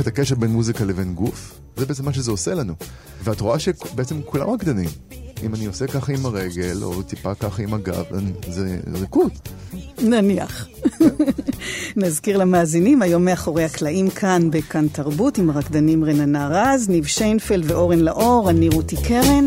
את הקשר בין מוזיקה לבין גוף, זה בעצם מה שזה עושה לנו. ואת רואה שבעצם כולם רקדנים. אם אני עושה ככה עם הרגל, או טיפה ככה עם הגב, זה ריקוד. נניח. נזכיר למאזינים, היום מאחורי הקלעים כאן בכאן תרבות, עם הרקדנים רננה רז, ניב שיינפלד ואורן לאור, אני רותי קרן.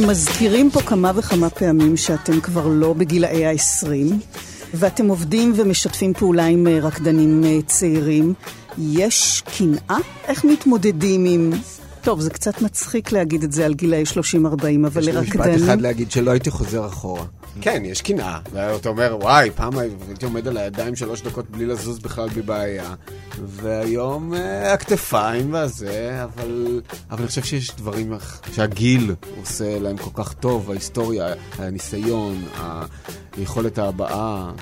מזכירים פה כמה וכמה פעמים שאתם כבר לא בגילאי ה-20, ואתם עובדים ומשתפים פעולה עם אה, רקדנים אה, צעירים. יש קנאה? איך מתמודדים עם... טוב, זה קצת מצחיק להגיד את זה על גילאי 30-40, אבל לרקדנים... יש לי משפט אחד להגיד שלא הייתי חוזר אחורה. כן, יש קנאה. ואתה אומר, וואי, פעם הייתי עומד על הידיים שלוש דקות בלי לזוז בכלל בבעיה. והיום אה, הכתפיים והזה, אבל, אבל אני חושב שיש דברים שהגיל עושה להם כל כך טוב, ההיסטוריה, הניסיון, היכולת ההבעה.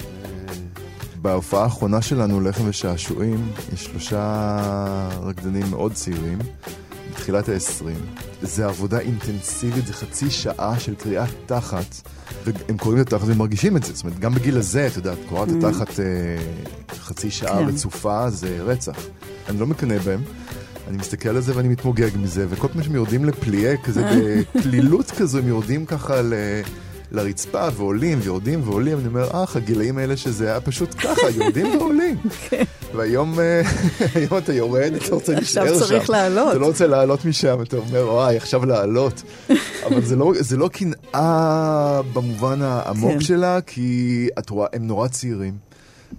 בהופעה האחרונה שלנו, לחם ושעשועים, יש שלושה רקדנים מאוד צעירים. בתחילת ה-20. זה עבודה אינטנסיבית, זה חצי שעה של קריאת תחת, והם קוראים את התחת ומרגישים את זה. זאת אומרת, גם בגיל הזה, את יודעת, קוראת mm. התחת אה, חצי שעה כן. רצופה, זה רצח. אני לא מקנא בהם. אני מסתכל על זה ואני מתמוגג מזה, וכל פעם שהם יורדים לפליה כזה, בקלילות כזו, הם יורדים ככה ל... לרצפה ועולים ויורדים ועולים, אני אומר, אך, הגילאים האלה שזה היה פשוט ככה, יורדים ועולים. והיום אה, אתה יורד, אתה רוצה להישאר שם. עכשיו צריך לעלות. אתה לא רוצה לעלות משם, אתה אומר, וואי, עכשיו לעלות. אבל זה לא, לא קנאה במובן העמוק כן. שלה, כי את רואה, הם נורא צעירים.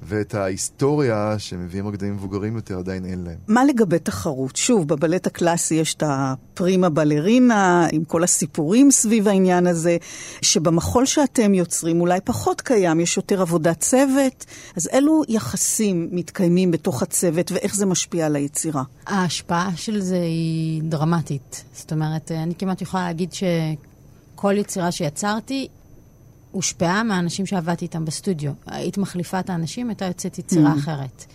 ואת ההיסטוריה שמביאים רקדנים מבוגרים יותר עדיין אין להם. מה לגבי תחרות? שוב, בבלט הקלאסי יש את הפרימה בלרינה, עם כל הסיפורים סביב העניין הזה, שבמחול שאתם יוצרים אולי פחות קיים, יש יותר עבודת צוות, אז אילו יחסים מתקיימים בתוך הצוות ואיך זה משפיע על היצירה? ההשפעה של זה היא דרמטית. זאת אומרת, אני כמעט יכולה להגיד שכל יצירה שיצרתי, הושפעה מהאנשים שעבדתי איתם בסטודיו. היית מחליפה את האנשים, הייתה יוצאת יצירה mm. אחרת.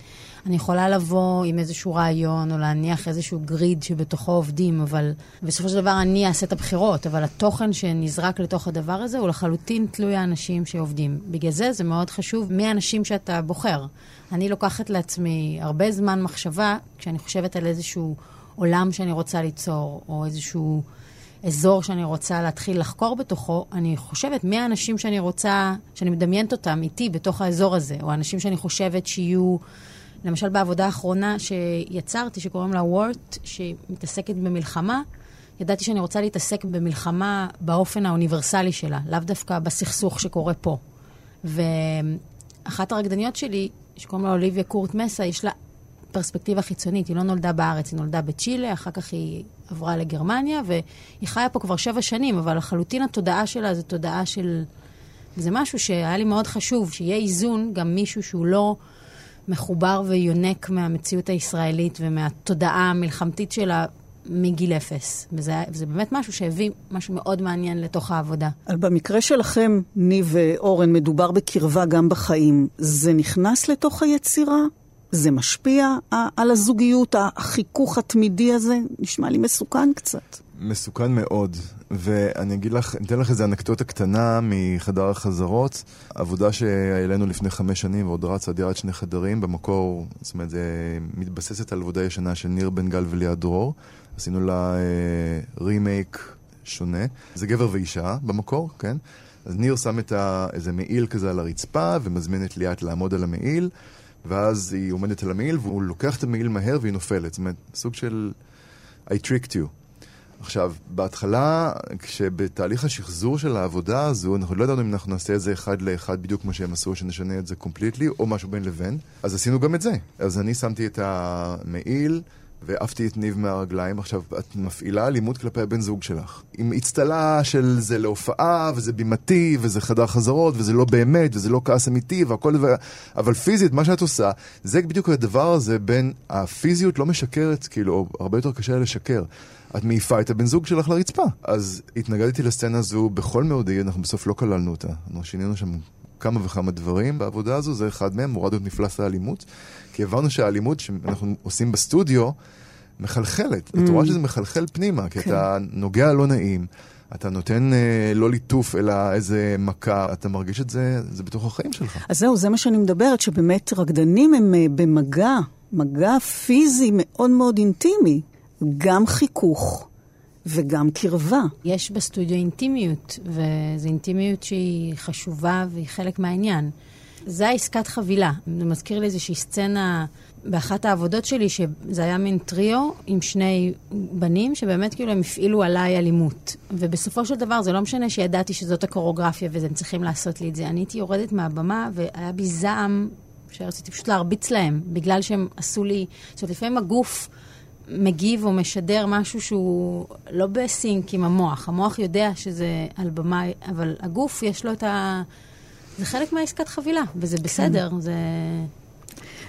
אני יכולה לבוא עם איזשהו רעיון, או להניח איזשהו גריד שבתוכו עובדים, אבל בסופו של דבר אני אעשה את הבחירות, אבל התוכן שנזרק לתוך הדבר הזה הוא לחלוטין תלוי האנשים שעובדים. בגלל זה זה מאוד חשוב מי האנשים שאתה בוחר. אני לוקחת לעצמי הרבה זמן מחשבה כשאני חושבת על איזשהו עולם שאני רוצה ליצור, או איזשהו... אזור שאני רוצה להתחיל לחקור בתוכו, אני חושבת מי האנשים שאני רוצה, שאני מדמיינת אותם איתי בתוך האזור הזה, או האנשים שאני חושבת שיהיו, למשל בעבודה האחרונה שיצרתי, שקוראים לה וורט, שמתעסקת במלחמה, ידעתי שאני רוצה להתעסק במלחמה באופן האוניברסלי שלה, לאו דווקא בסכסוך שקורה פה. ואחת הרקדניות שלי, שקוראים לה אוליביה קורט מסה, יש לה פרספקטיבה חיצונית. היא לא נולדה בארץ, היא נולדה בצ'ילה, אחר כך היא עברה לגרמניה, והיא חיה פה כבר שבע שנים, אבל לחלוטין התודעה שלה זו תודעה של זה משהו שהיה לי מאוד חשוב, שיהיה איזון, גם מישהו שהוא לא מחובר ויונק מהמציאות הישראלית ומהתודעה המלחמתית שלה מגיל אפס. וזה, וזה באמת משהו שהביא משהו מאוד מעניין לתוך העבודה. במקרה שלכם, ניב ואורן, מדובר בקרבה גם בחיים. זה נכנס לתוך היצירה? זה משפיע על הזוגיות, החיכוך התמידי הזה? נשמע לי מסוכן קצת. מסוכן מאוד, ואני אגיד לך, אתן לך איזה אנקדוטה קטנה מחדר החזרות. עבודה שהעלינו לפני חמש שנים ועוד רצה דירת שני חדרים, במקור, זאת אומרת, זה מתבססת על עבודה ישנה של ניר בן גל וליאת דרור. עשינו לה אה, רימייק שונה. זה גבר ואישה במקור, כן? אז ניר שם את ה, איזה מעיל כזה על הרצפה ומזמין את ליאת לעמוד על המעיל, ואז היא עומדת על המעיל והוא לוקח את המעיל מהר והיא נופלת. זאת אומרת, סוג של I tricked you. עכשיו, בהתחלה, כשבתהליך השחזור של העבודה הזו, אנחנו לא ידענו אם אנחנו נעשה את זה אחד לאחד בדיוק כמו שהם עשו, שנשנה את זה קומפליטלי, או משהו בין לבין, אז עשינו גם את זה. אז אני שמתי את המעיל, ועפתי את ניב מהרגליים. עכשיו, את מפעילה אלימות כלפי הבן זוג שלך. עם אצטלה של זה להופעה, וזה בימתי, וזה חדר חזרות, וזה לא באמת, וזה לא כעס אמיתי, והכל דבר... אבל פיזית, מה שאת עושה, זה בדיוק הדבר הזה בין הפיזיות לא משקרת, כאילו, הרבה יותר קשה לשקר. את מעיפה את הבן זוג שלך לרצפה. אז התנגדתי לסצנה הזו בכל מאודי, אנחנו בסוף לא כללנו אותה. אנחנו שינינו שם כמה וכמה דברים בעבודה הזו, זה אחד מהם, הורדנו את מפלס האלימות, כי הבנו שהאלימות שאנחנו עושים בסטודיו מחלחלת. Mm. את רואה שזה מחלחל פנימה, כי כן. אתה נוגע לא נעים. אתה נותן אה, לא ליטוף, אלא איזה מכה, אתה מרגיש את זה, זה בתוך החיים שלך. אז זהו, זה מה שאני מדברת, שבאמת רקדנים הם אה, במגע, מגע פיזי מאוד מאוד אינטימי, גם חיכוך. וגם קרבה. יש בסטודיו אינטימיות, וזו אינטימיות שהיא חשובה והיא חלק מהעניין. זה העסקת חבילה. זה מזכיר לי איזושהי סצנה באחת העבודות שלי, שזה היה מין טריו עם שני בנים, שבאמת כאילו הם הפעילו עליי אלימות. ובסופו של דבר, זה לא משנה שידעתי שזאת הקוריאוגרפיה והם צריכים לעשות לי את זה. אני הייתי יורדת מהבמה והיה בי זעם שרציתי פשוט להרביץ להם, בגלל שהם עשו לי... זאת אומרת, לפעמים הגוף... מגיב או משדר משהו שהוא לא בסינק עם המוח. המוח יודע שזה על במה, אבל הגוף יש לו את ה... זה חלק מהעסקת חבילה, וזה בסדר, כן. זה...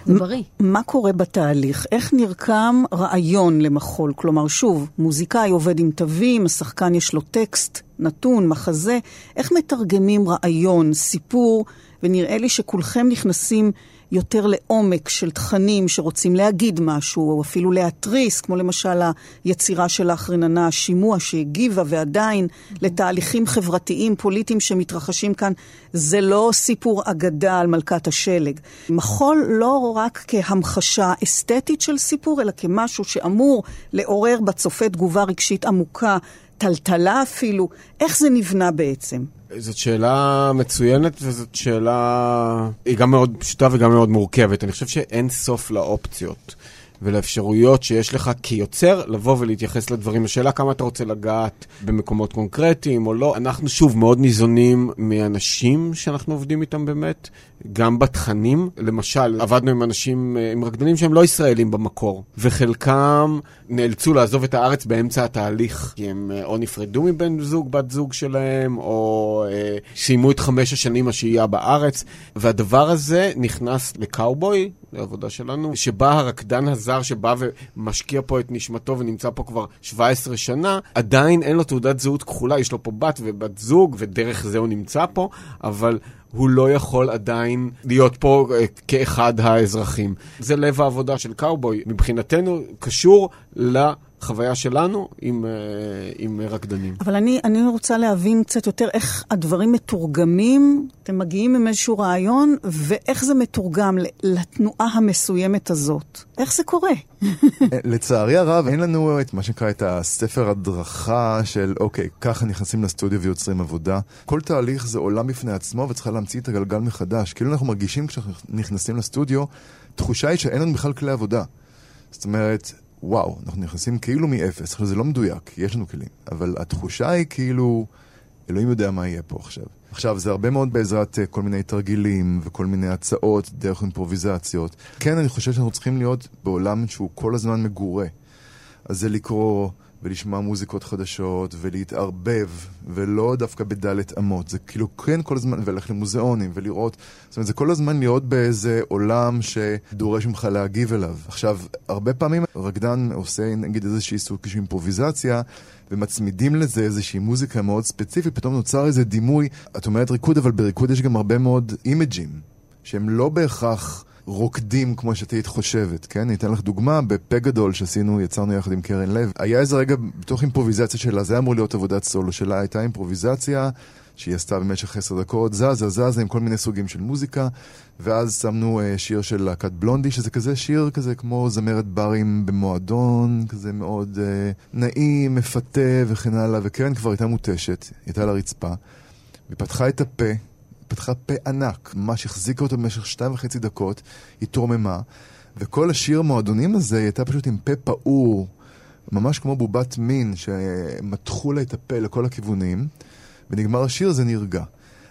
זה בריא. מה קורה בתהליך? איך נרקם רעיון למחול? כלומר, שוב, מוזיקאי עובד עם תווים, השחקן יש לו טקסט, נתון, מחזה. איך מתרגמים רעיון, סיפור, ונראה לי שכולכם נכנסים יותר לעומק של תכנים שרוצים להגיד משהו, או אפילו להתריס, כמו למשל היצירה שלך, רננה, השימוע שהגיבה ועדיין לתהליכים חברתיים, פוליטיים שמתרחשים כאן. זה לא סיפור אגדה על מלכת השלג. מחול לא רק כהמחשה אסתטית של סיפור, אלא כמשהו שאמור לעורר בצופה תגובה רגשית עמוקה, טלטלה אפילו. איך זה נבנה בעצם? זאת שאלה מצוינת, וזאת שאלה... היא גם מאוד פשוטה וגם מאוד מורכבת. אני חושב שאין סוף לאופציות. ולאפשרויות שיש לך כיוצר לבוא ולהתייחס לדברים. השאלה כמה אתה רוצה לגעת במקומות קונקרטיים או לא. אנחנו שוב מאוד ניזונים מאנשים שאנחנו עובדים איתם באמת, גם בתכנים. למשל, עבדנו עם אנשים, אה, עם רקדנים שהם לא ישראלים במקור, וחלקם נאלצו לעזוב את הארץ באמצע התהליך, כי הם אה, או נפרדו מבן זוג, בת זוג שלהם, או אה, סיימו את חמש השנים השהייה בארץ, והדבר הזה נכנס לקאובוי, לעבודה שלנו, שבה הרקדן הזר שבא ומשקיע פה את נשמתו ונמצא פה כבר 17 שנה, עדיין אין לו תעודת זהות כחולה, יש לו פה בת ובת זוג, ודרך זה הוא נמצא פה, אבל הוא לא יכול עדיין להיות פה אה, כאחד האזרחים. זה לב העבודה של קאובוי. מבחינתנו, קשור ל... חוויה שלנו עם, אה, עם רקדנים. אבל אני, אני רוצה להבין קצת יותר איך הדברים מתורגמים, אתם מגיעים עם איזשהו רעיון, ואיך זה מתורגם לתנועה המסוימת הזאת. איך זה קורה? לצערי הרב, אין לנו את מה שנקרא את הספר הדרכה של, אוקיי, ככה נכנסים לסטודיו ויוצרים עבודה. כל תהליך זה עולם בפני עצמו וצריכה להמציא את הגלגל מחדש. כאילו אנחנו מרגישים כשאנחנו נכנסים לסטודיו, תחושה היא שאין לנו בכלל כלי עבודה. זאת אומרת, וואו, אנחנו נכנסים כאילו מאפס. עכשיו, זה לא מדויק, יש לנו כלים, אבל התחושה היא כאילו, אלוהים יודע מה יהיה פה עכשיו. עכשיו, זה הרבה מאוד בעזרת uh, כל מיני תרגילים וכל מיני הצעות דרך אימפרוביזציות. כן, אני חושב שאנחנו צריכים להיות בעולם שהוא כל הזמן מגורה. אז זה לקרוא ולשמוע מוזיקות חדשות, ולהתערבב, ולא דווקא בדלת אמות. זה כאילו כן כל הזמן, וללכת למוזיאונים, ולראות, זאת אומרת, זה כל הזמן להיות באיזה עולם שדורש ממך להגיב אליו. עכשיו, הרבה פעמים רקדן עושה נגיד איזושהי סוג של אימפרוביזציה, ומצמידים לזה איזושהי מוזיקה מאוד ספציפית, פתאום נוצר איזה דימוי, את אומרת ריקוד, אבל בריקוד יש גם הרבה מאוד אימג'ים, שהם לא בהכרח... רוקדים כמו שאת היית חושבת, כן? אני אתן לך דוגמה, בפה גדול שעשינו, יצרנו יחד עם קרן לב, היה איזה רגע בתוך אימפרוביזציה שלה, זה אמור להיות עבודת סולו שלה, הייתה אימפרוביזציה שהיא עשתה במשך עשר דקות, זזה זזה עם כל מיני סוגים של מוזיקה, ואז שמנו uh, שיר של להקת בלונדי, שזה כזה שיר כזה כמו זמרת ברים במועדון, כזה מאוד uh, נעים, מפתה וכן הלאה, וקרן כבר הייתה מותשת, היא הייתה על הרצפה, והיא פתחה את הפה. פתחה פה ענק, ממש החזיקה אותו במשך שתיים וחצי דקות, היא תורממה, וכל השיר המועדונים הזה, היא הייתה פשוט עם פה פעור, ממש כמו בובת מין, שמתחו לה את הפה לכל הכיוונים, ונגמר השיר, זה נרגע.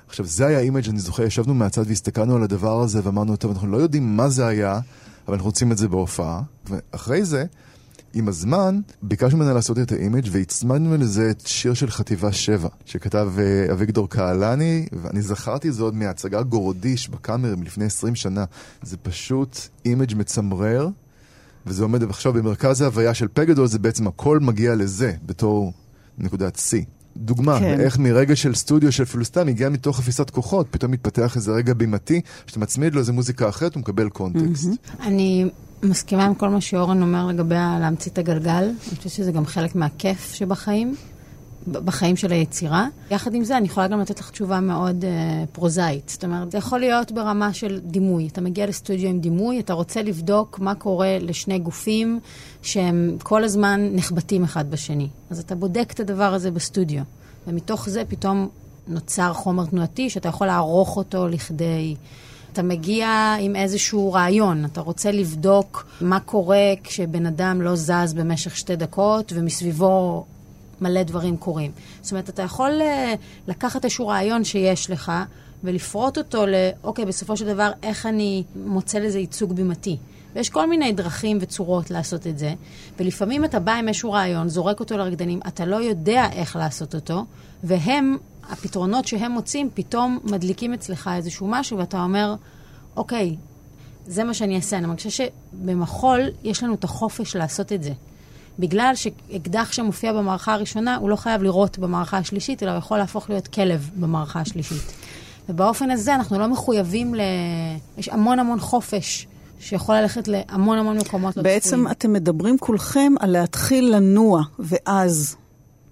עכשיו, זה היה image, אני זוכר, ישבנו מהצד והסתכלנו על הדבר הזה, ואמרנו, טוב, אנחנו לא יודעים מה זה היה, אבל אנחנו רוצים את זה בהופעה. ואחרי זה, עם הזמן, ביקשנו ממנה לעשות את ה image והצמדנו לזה את שיר של חטיבה 7, שכתב אה, אביגדור קהלני, ואני זכרתי זאת מההצגה גורדיש בקאמר מלפני 20 שנה. זה פשוט image מצמרר, וזה עומד עכשיו במרכז ההוויה של פגדול, זה בעצם הכל מגיע לזה, בתור נקודת שיא. דוגמה, כן. איך מרגע של סטודיו של פילוסטן הגיע מתוך אפיסת כוחות, פתאום מתפתח איזה רגע בימתי, שאתה מצמיד לו איזה מוזיקה אחרת, הוא מקבל קונטקסט. Mm-hmm. אני מסכימה עם כל מה שאורן אומר לגבי להמציא את הגלגל. אני חושבת שזה גם חלק מהכיף שבחיים, בחיים של היצירה. יחד עם זה, אני יכולה גם לתת לך תשובה מאוד uh, פרוזאית. זאת אומרת, זה יכול להיות ברמה של דימוי. אתה מגיע לסטודיו עם דימוי, אתה רוצה לבדוק מה קורה לשני גופים שהם כל הזמן נחבטים אחד בשני. אז אתה בודק את הדבר הזה בסטודיו. ומתוך זה פתאום נוצר חומר תנועתי שאתה יכול לערוך אותו לכדי... אתה מגיע עם איזשהו רעיון, אתה רוצה לבדוק מה קורה כשבן אדם לא זז במשך שתי דקות ומסביבו מלא דברים קורים. זאת אומרת, אתה יכול אה, לקחת איזשהו רעיון שיש לך ולפרוט אותו ל, אוקיי, בסופו של דבר, איך אני מוצא לזה ייצוג בימתי. ויש כל מיני דרכים וצורות לעשות את זה, ולפעמים אתה בא עם איזשהו רעיון, זורק אותו לרקדנים, אתה לא יודע איך לעשות אותו, והם הפתרונות שהם מוצאים פתאום מדליקים אצלך איזשהו משהו, ואתה אומר, אוקיי, זה מה שאני אעשה. אני מרגישה שבמחול יש לנו את החופש לעשות את זה. בגלל שאקדח שמופיע במערכה הראשונה, הוא לא חייב לירות במערכה השלישית, אלא הוא יכול להפוך להיות כלב במערכה השלישית. ובאופן הזה אנחנו לא מחויבים ל... יש המון המון חופש שיכול ללכת להמון המון מקומות לא צפויים. בעצם אתם מדברים כולכם על להתחיל לנוע, ואז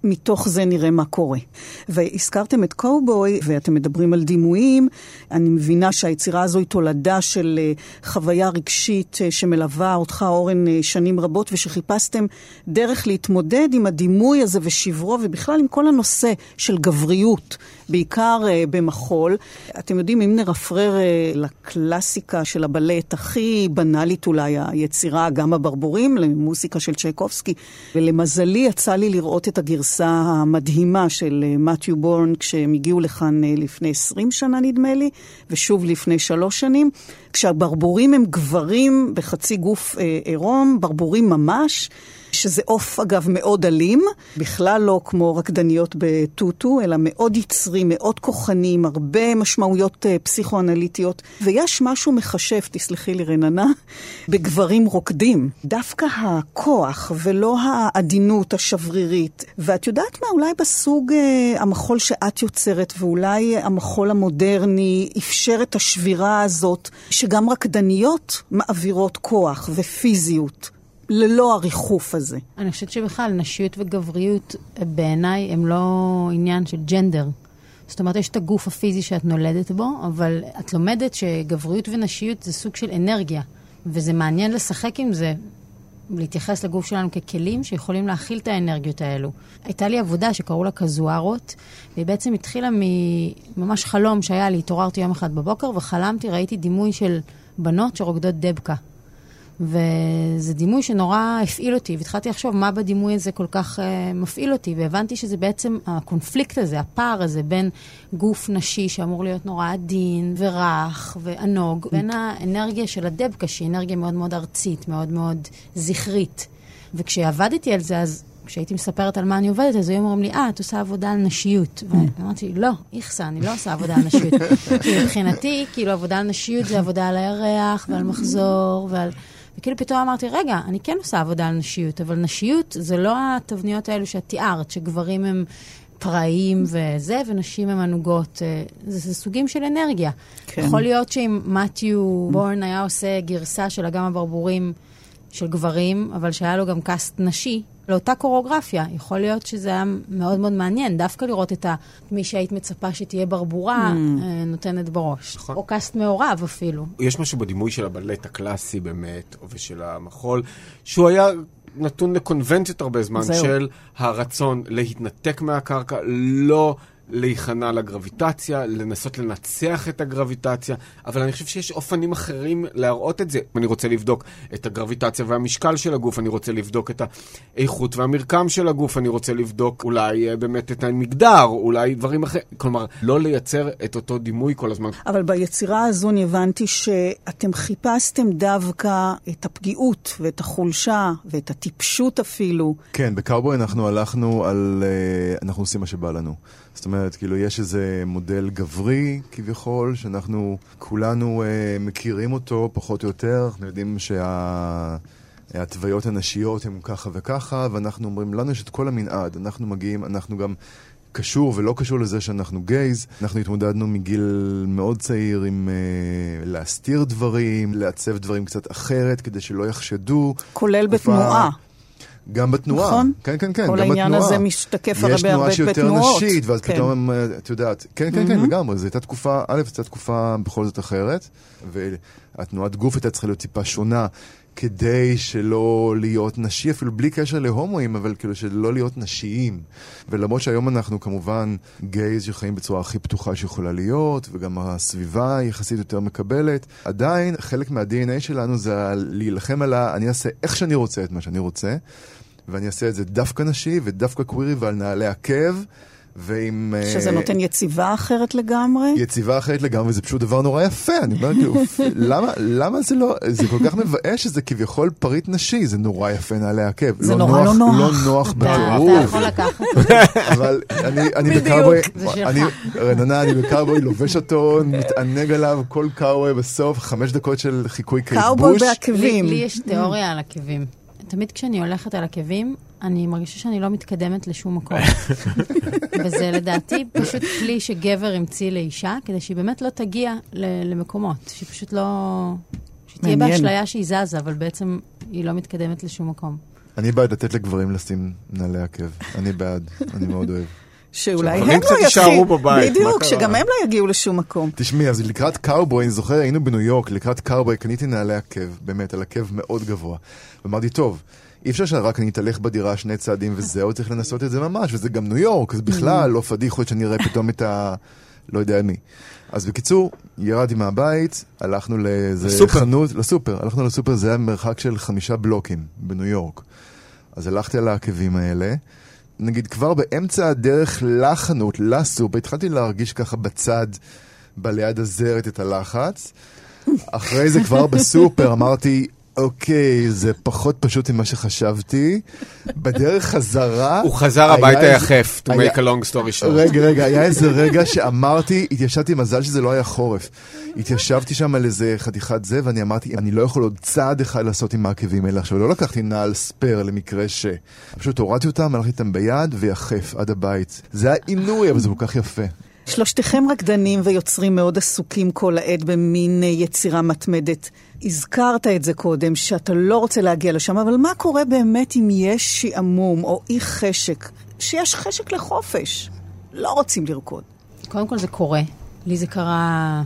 מתוך זה נראה מה קורה. והזכרתם את קובוי, ואתם מדברים על דימויים. אני מבינה שהיצירה הזו היא תולדה של אה, חוויה רגשית אה, שמלווה אותך, אורן, אה, שנים רבות, ושחיפשתם דרך להתמודד עם הדימוי הזה ושברו, ובכלל עם כל הנושא של גבריות, בעיקר במחול. אתם יודעים, אם נרפרר לקלאסיקה של הבלט, הכי בנאלית אולי, היצירה, גם הברבורים, למוסיקה של צ'ייקובסקי, ולמזלי יצא לי לראות את הגרסה. המדהימה של מתיו אה, בורן כשהם הגיעו לכאן אה, לפני 20 שנה נדמה לי, ושוב לפני שלוש שנים, כשהברבורים הם גברים בחצי גוף אה, עירום, ברבורים ממש. שזה עוף, אגב, מאוד אלים, בכלל לא כמו רקדניות בטוטו, אלא מאוד יצרי, מאוד כוחני, עם הרבה משמעויות uh, פסיכואנליטיות. ויש משהו מחשב, תסלחי לי רננה, בגברים רוקדים. דווקא הכוח ולא העדינות השברירית. ואת יודעת מה, אולי בסוג uh, המחול שאת יוצרת, ואולי המחול המודרני אפשר את השבירה הזאת, שגם רקדניות מעבירות כוח ופיזיות. ללא הריחוף הזה. אני חושבת שבכלל נשיות וגבריות בעיניי הם לא עניין של ג'נדר. זאת אומרת, יש את הגוף הפיזי שאת נולדת בו, אבל את לומדת שגבריות ונשיות זה סוג של אנרגיה, וזה מעניין לשחק עם זה, להתייחס לגוף שלנו ככלים שיכולים להכיל את האנרגיות האלו. הייתה לי עבודה שקראו לה קזוארות, והיא בעצם התחילה מממש חלום שהיה לי, התעוררתי יום אחד בבוקר וחלמתי, ראיתי דימוי של בנות שרוקדות דבקה. וזה דימוי שנורא הפעיל אותי, והתחלתי לחשוב מה בדימוי הזה כל כך uh, מפעיל אותי, והבנתי שזה בעצם הקונפליקט הזה, הפער הזה בין גוף נשי שאמור להיות נורא עדין ורך וענוג, בין האנרגיה של הדבקה, שהיא אנרגיה מאוד מאוד ארצית, מאוד מאוד זכרית. וכשעבדתי על זה, אז כשהייתי מספרת על מה אני עובדת, אז היו אומרים לי, אה, את עושה עבודה על נשיות. ואמרתי, לא, איכסה, אני לא עושה עבודה על נשיות. כי מבחינתי, כאילו, עבודה על נשיות זה עבודה על הירח ועל מחזור ועל... וכאילו פתאום אמרתי, רגע, אני כן עושה עבודה על נשיות, אבל נשיות זה לא התבניות האלו שאת תיארת, שגברים הם פראיים וזה, ונשים הן ענוגות. אה, זה, זה סוגים של אנרגיה. כן. יכול להיות שאם מתיו בורן היה עושה גרסה של אגם הברבורים של גברים, אבל שהיה לו גם cast נשי, לאותה קוריאוגרפיה. יכול להיות שזה היה מאוד מאוד מעניין, דווקא לראות את מי שהיית מצפה שתהיה ברבורה, ממ. אה, נותנת בראש. נכון. או cast מעורב אפילו. יש משהו בדימוי של הבלט הקלאסי באמת, או ושל המחול, שהוא היה נתון לקונבנציות הרבה זמן, זהו. של הרצון להתנתק מהקרקע, לא... להיכנע לגרביטציה, לנסות לנצח את הגרביטציה, אבל אני חושב שיש אופנים אחרים להראות את זה. אני רוצה לבדוק את הגרביטציה והמשקל של הגוף, אני רוצה לבדוק את האיכות והמרקם של הגוף, אני רוצה לבדוק אולי אה, באמת את המגדר, אולי דברים אחרים. כלומר, לא לייצר את אותו דימוי כל הזמן. אבל ביצירה הזו אני הבנתי שאתם חיפשתם דווקא את הפגיעות ואת החולשה ואת הטיפשות אפילו. כן, בקאובוי אנחנו הלכנו על... אה, אנחנו עושים מה שבא לנו. זאת אומרת, כאילו, יש איזה מודל גברי, כביכול, שאנחנו כולנו אה, מכירים אותו, פחות או יותר. אנחנו יודעים שה... הנשיות הן ככה וככה, ואנחנו אומרים, לנו יש את כל המנעד. אנחנו מגיעים, אנחנו גם... קשור ולא קשור לזה שאנחנו גייז. אנחנו התמודדנו מגיל מאוד צעיר עם uh, להסתיר דברים, לעצב דברים קצת אחרת כדי שלא יחשדו. כולל. בתנועה. גם בתנועה. נכון. כן, כן, כן, כל העניין הזה משתקף הרבה הרבה בתנועות. יש תנועה שהיא יותר נשית, ואז כן. פתאום, את יודעת, כן, כן, כן, לגמרי, זו הייתה תקופה, א', זו הייתה תקופה בכל זאת אחרת, והתנועת גוף הייתה צריכה להיות טיפה שונה. כדי שלא להיות נשי, אפילו בלי קשר להומואים, אבל כאילו שלא להיות נשיים. ולמרות שהיום אנחנו כמובן גייז שחיים בצורה הכי פתוחה שיכולה להיות, וגם הסביבה יחסית יותר מקבלת, עדיין חלק מה-DNA שלנו זה להילחם על ה... אני אעשה איך שאני רוצה את מה שאני רוצה. ואני אעשה את זה דווקא נשי ודווקא קווירי ועל נעלי עקב. ועם... שזה uh, נותן יציבה אחרת לגמרי? יציבה אחרת לגמרי, זה פשוט דבר נורא יפה. אני אומר, כאילו, למה, למה זה לא... זה כל כך מבאס שזה כביכול פריט נשי, זה נורא יפה נעלי עקב. זה לא נורא נוח, לא נוח. לא נוח בטירוף. אתה יכול לקחת. אבל אני, אני, רננה, אני בקאובוי, לובש אותו, מתענג עליו, כל קאובוי בסוף, חמש דקות של חיקוי קייט בוש. קאובוי בעקבים. לי יש תיאוריה על עקבים. תמיד כשאני הולכת על עקבים, אני מרגישה שאני לא מתקדמת לשום מקום. וזה לדעתי פשוט כלי שגבר המציא לאישה, כדי שהיא באמת לא תגיע למקומות, שהיא פשוט לא... שהיא תהיה באשליה שהיא זזה, אבל בעצם היא לא מתקדמת לשום מקום. אני בעד לתת לגברים לשים נעלי עקב. אני בעד, אני מאוד אוהב. שאולי הם לא יתחילו, בדיוק, שגם הם לא יגיעו לשום מקום. תשמעי, אז לקראת קאובוי, אני זוכר, היינו בניו יורק, לקראת קאובוי, קניתי נעלי עקב, באמת, על עקב מאוד גבוה. ואמרתי, טוב, אי אפשר שרק אני אתהלך בדירה שני צעדים וזהו, צריך לנסות את זה ממש, וזה גם ניו יורק, אז בכלל לא פדיחות שאני אראה פתאום את ה... לא יודע מי. אז בקיצור, ירדתי מהבית, הלכנו לאיזה לסופר. חנות, לסופר, הלכנו לסופר, זה היה מרחק של חמישה בלוקים בניו יורק. אז הלכתי על העקבים האלה, נגיד כבר באמצע הדרך לחנות, לסופר, התחלתי להרגיש ככה בצד, בליד הזרת את הלחץ. אחרי זה כבר בסופר אמרתי, אוקיי, זה פחות פשוט ממה שחשבתי. בדרך חזרה... הוא חזר הביתה יחף, to make a long story short. רגע, רגע, היה איזה רגע שאמרתי, התיישבתי, מזל שזה לא היה חורף. התיישבתי שם על איזה חתיכת זה, ואני אמרתי, אני לא יכול עוד צעד אחד לעשות עם העקבים האלה. עכשיו, לא לקחתי נעל ספייר למקרה ש... פשוט הורדתי אותם, הלכתי איתם ביד, ויחף עד הבית. זה היה עינוי, אבל זה כל כך יפה. שלושתכם רקדנים ויוצרים מאוד עסוקים כל העת במין אה, יצירה מתמדת. הזכרת את זה קודם, שאתה לא רוצה להגיע לשם, אבל מה קורה באמת אם יש שעמום או אי חשק? שיש חשק לחופש. לא רוצים לרקוד. קודם כל זה קורה. לי זה קרה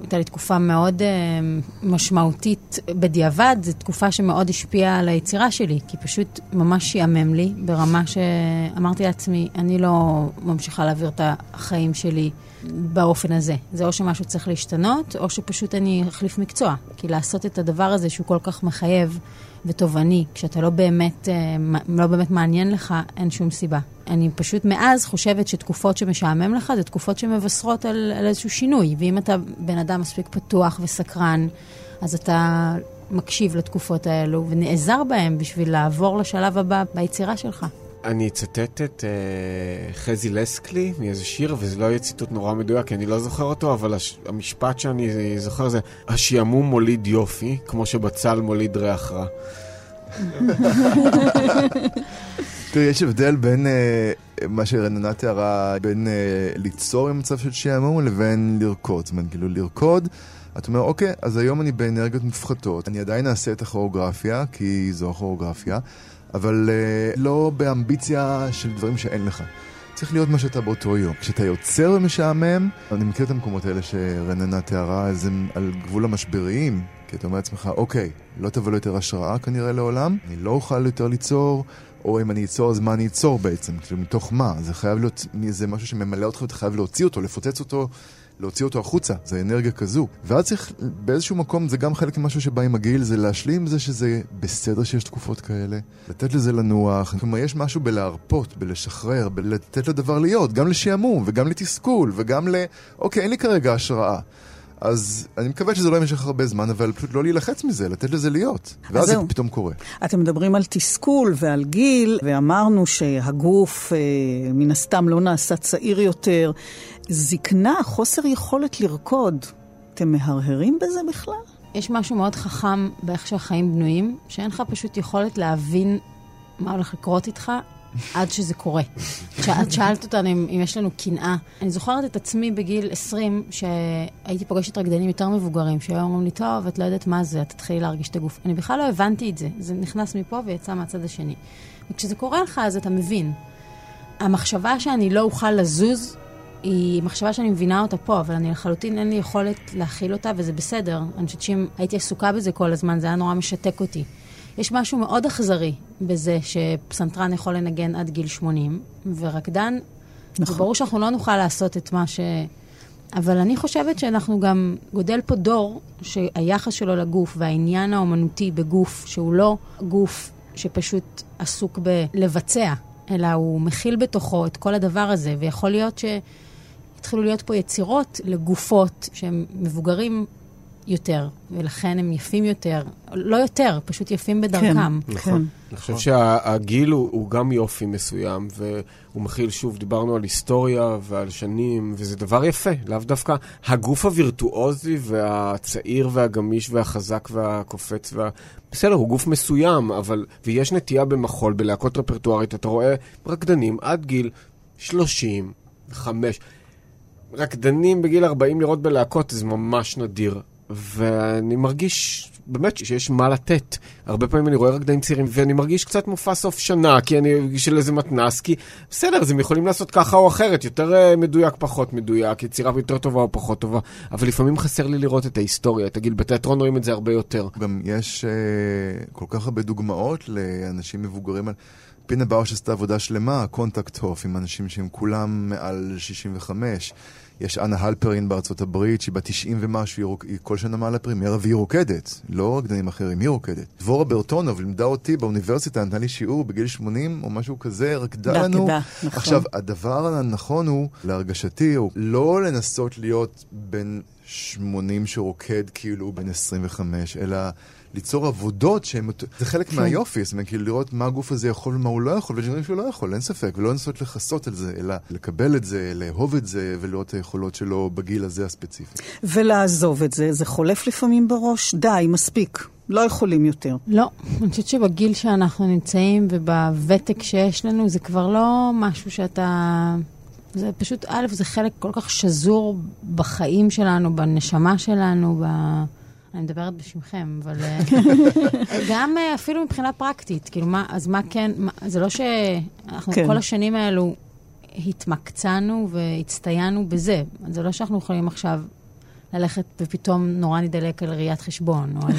הייתה לי תקופה מאוד uh, משמעותית בדיעבד, זו תקופה שמאוד השפיעה על היצירה שלי, כי פשוט ממש שעמם לי, ברמה שאמרתי לעצמי, אני לא ממשיכה להעביר את החיים שלי באופן הזה. זה או שמשהו צריך להשתנות, או שפשוט אני אחליף מקצוע. כי לעשות את הדבר הזה שהוא כל כך מחייב ותובעני, כשאתה לא באמת, אה, לא באמת מעניין לך, אין שום סיבה. אני פשוט מאז חושבת שתקופות שמשעמם לך זה תקופות שמבשרות על, על איזשהו שינוי. ואם אתה בן אדם מספיק פתוח וסקרן, אז אתה מקשיב לתקופות האלו ונעזר בהם בשביל לעבור לשלב הבא ביצירה שלך. אני אצטט את uh, חזי לסקלי מאיזה שיר, וזה לא יהיה ציטוט נורא מדויק, כי אני לא זוכר אותו, אבל הש... המשפט שאני זוכר זה, השעמום מוליד יופי, כמו שבצל מוליד ריח רע. תראי, יש הבדל בין uh, מה שרננה תיארה, בין uh, ליצור עם מצב של שעמום לבין לרקוד. זאת אומרת, כאילו לרקוד, אתה אומר, אוקיי, אז היום אני באנרגיות מופחתות, אני עדיין אעשה את הכוריאוגרפיה, כי זו הכוריאוגרפיה, אבל uh, לא באמביציה של דברים שאין לך. צריך להיות מה שאתה באותו יום. כשאתה יוצר ומשעמם, אני מכיר את המקומות האלה שרננה תיארה, אז הם על גבול המשבריים, כי אתה אומר לעצמך, אוקיי, לא תבוא לו יותר השראה כנראה לעולם, אני לא אוכל יותר ליצור, או אם אני אצור, אז מה אני אצור בעצם? כאילו, מתוך מה? זה חייב להיות, זה משהו שממלא אותך ואתה חייב להוציא אותו, לפוצץ אותו. להוציא אותו החוצה, זה אנרגיה כזו. ואז צריך, באיזשהו מקום, זה גם חלק ממשהו שבא עם הגיל, זה להשלים עם זה שזה בסדר שיש תקופות כאלה, לתת לזה לנוח. כלומר, יש משהו בלהרפות, בלשחרר, בלתת לדבר להיות, גם לשעמום, וגם לתסכול, וגם ל... אוקיי, אין לי כרגע השראה. אז אני מקווה שזה לא ימשך הרבה זמן, אבל פשוט לא להילחץ מזה, לתת לזה להיות. ואז זה פתאום קורה. אתם מדברים על תסכול ועל גיל, ואמרנו שהגוף אה, מן הסתם לא נעשה צעיר יותר. זקנה, חוסר יכולת לרקוד, אתם מהרהרים בזה בכלל? יש משהו מאוד חכם באיך שהחיים בנויים, שאין לך פשוט יכולת להבין מה הולך לקרות איתך עד שזה קורה. את שאלת אותנו אם, אם יש לנו קנאה. אני זוכרת את עצמי בגיל 20, שהייתי פוגשת רקדנים יותר מבוגרים, שהיו אומרים לי, טוב, את לא יודעת מה זה, את תתחילי להרגיש את הגוף. אני בכלל לא הבנתי את זה. זה נכנס מפה ויצא מהצד השני. וכשזה קורה לך, אז אתה מבין. המחשבה שאני לא אוכל לזוז, היא מחשבה שאני מבינה אותה פה, אבל אני לחלוטין אין לי יכולת להכיל אותה, וזה בסדר. אני חושבת שאם הייתי עסוקה בזה כל הזמן, זה היה נורא משתק אותי. יש משהו מאוד אכזרי בזה שפסנתרן יכול לנגן עד גיל 80, ורקדן, נכון. זה ברור שאנחנו לא נוכל לעשות את מה ש... אבל אני חושבת שאנחנו גם, גודל פה דור שהיחס שלו לגוף והעניין האומנותי בגוף, שהוא לא גוף שפשוט עסוק בלבצע, אלא הוא מכיל בתוכו את כל הדבר הזה, ויכול להיות שהתחילו להיות פה יצירות לגופות שהם מבוגרים יותר, ולכן הם יפים יותר. לא יותר, פשוט יפים בדרכם. כן, נכון. כן. אני חושב שהגיל הוא, הוא גם יופי מסוים, והוא מכיל, שוב, דיברנו על היסטוריה ועל שנים, וזה דבר יפה, לאו דווקא הגוף הווירטואוזי והצעיר והגמיש והחזק והקופץ וה... בסדר, הוא גוף מסוים, אבל... ויש נטייה במחול, בלהקות רפרטוארית, אתה רואה רקדנים עד גיל 35. רקדנים בגיל 40 לראות בלהקות זה ממש נדיר. ואני מרגיש באמת שיש מה לתת. הרבה פעמים אני רואה רקדנים צעירים ואני מרגיש קצת מופע סוף שנה, כי אני של איזה מתנס, כי בסדר, אז הם יכולים לעשות ככה או אחרת, יותר אה, מדויק, פחות מדויק, יצירה יותר טובה או פחות טובה, אבל לפעמים חסר לי לראות את ההיסטוריה, תגיד, בתיאטרון רואים את זה הרבה יותר. גם יש אה, כל כך הרבה דוגמאות לאנשים מבוגרים. פינה באוש עשתה עבודה שלמה, קונטקט הוף, עם אנשים שהם כולם מעל 65. יש אנה הלפרין בארצות הברית, שהיא בת 90 ומשהו, היא כל שנה מעלה פרימיירה והיא רוקדת, לא רקדנים אחרים, היא רוקדת. דבורה ברטונוב לימדה אותי באוניברסיטה, נתנה לי שיעור בגיל 80 או משהו כזה, רקדה לנו. רקדה, נכון. עכשיו, הדבר הנכון הוא, להרגשתי, הוא לא לנסות להיות בן 80 שרוקד כאילו בן 25, אלא... ליצור עבודות שהן... זה חלק כן. מהיופי, זאת אומרת, כאילו לראות מה הגוף הזה יכול ומה הוא לא יכול, ויש דברים שהוא לא יכול, אין ספק, ולא לנסות לכסות על זה, אלא לקבל את זה, לאהוב את זה, ולראות את היכולות שלו בגיל הזה הספציפי. ולעזוב את זה, זה חולף לפעמים בראש, די, מספיק. לא יכולים יותר. לא, אני חושבת שבגיל שאנחנו נמצאים ובוותק שיש לנו, זה כבר לא משהו שאתה... זה פשוט, א', זה חלק כל כך שזור בחיים שלנו, בנשמה שלנו, ב... אני מדברת בשמכם, אבל אה, גם אה, אפילו מבחינה פרקטית, כאילו, מה, אז מה כן, מה, זה לא שאנחנו כן. כל השנים האלו התמקצענו והצטיינו בזה. זה לא שאנחנו יכולים עכשיו ללכת ופתאום נורא נדלק על ראיית חשבון, או על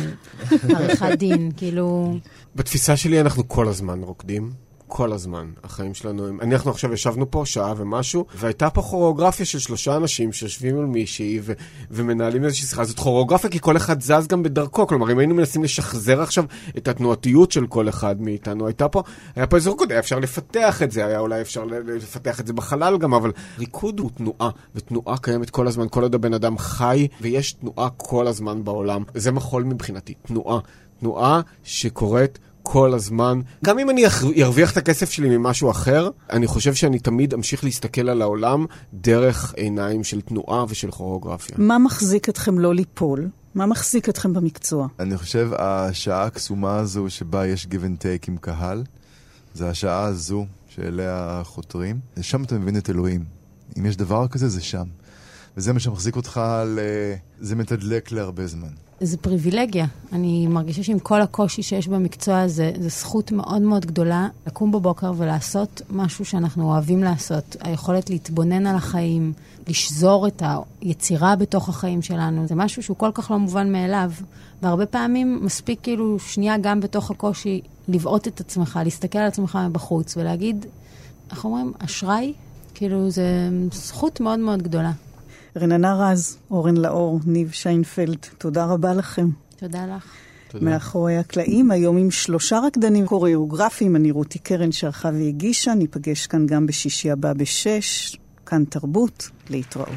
עריכת דין, כאילו... בתפיסה שלי אנחנו כל הזמן רוקדים. כל הזמן. החיים שלנו הם... אנחנו עכשיו ישבנו פה שעה ומשהו, והייתה פה כוריאוגרפיה של שלושה אנשים שיושבים מול מישהי ו... ומנהלים איזושהי שיחה. זאת כוריאוגרפיה כי כל אחד זז גם בדרכו. כלומר, אם היינו מנסים לשחזר עכשיו את התנועתיות של כל אחד מאיתנו, הייתה פה, היה פה איזה ריקוד, היה אפשר לפתח את זה, היה אולי אפשר לפתח את זה בחלל גם, אבל ריקוד הוא תנועה, ותנועה קיימת כל הזמן, כל עוד הבן אדם חי, ויש תנועה כל הזמן בעולם. זה מחול מבחינתי, תנועה. תנועה שקורית כל הזמן. גם אם אני ארוויח את הכסף שלי ממשהו אחר, אני חושב שאני תמיד אמשיך להסתכל על העולם דרך עיניים של תנועה ושל כוריאוגרפיה. מה מחזיק אתכם לא ליפול? מה מחזיק אתכם במקצוע? אני חושב השעה הקסומה הזו שבה יש give and take עם קהל, זה השעה הזו שאליה חותרים. שם אתה מבין את אלוהים. אם יש דבר כזה, זה שם. וזה מה שמחזיק אותך, ל... זה מתדלק להרבה זמן. זה פריבילגיה. אני מרגישה שעם כל הקושי שיש במקצוע הזה, זו זכות מאוד מאוד גדולה לקום בבוקר ולעשות משהו שאנחנו אוהבים לעשות. היכולת להתבונן על החיים, לשזור את היצירה בתוך החיים שלנו, זה משהו שהוא כל כך לא מובן מאליו. והרבה פעמים מספיק כאילו שנייה גם בתוך הקושי לבעוט את עצמך, להסתכל על עצמך מבחוץ ולהגיד, איך אומרים, אשראי? כאילו, זו זכות מאוד מאוד גדולה. רננה רז, אורן לאור, ניב שיינפלד, תודה רבה לכם. תודה לך. תודה. מאחורי הקלעים, היום עם שלושה רקדנים קוריאוגרפיים, אני רותי קרן שערכה והגישה, ניפגש כאן גם בשישי הבא בשש, כאן תרבות, להתראות.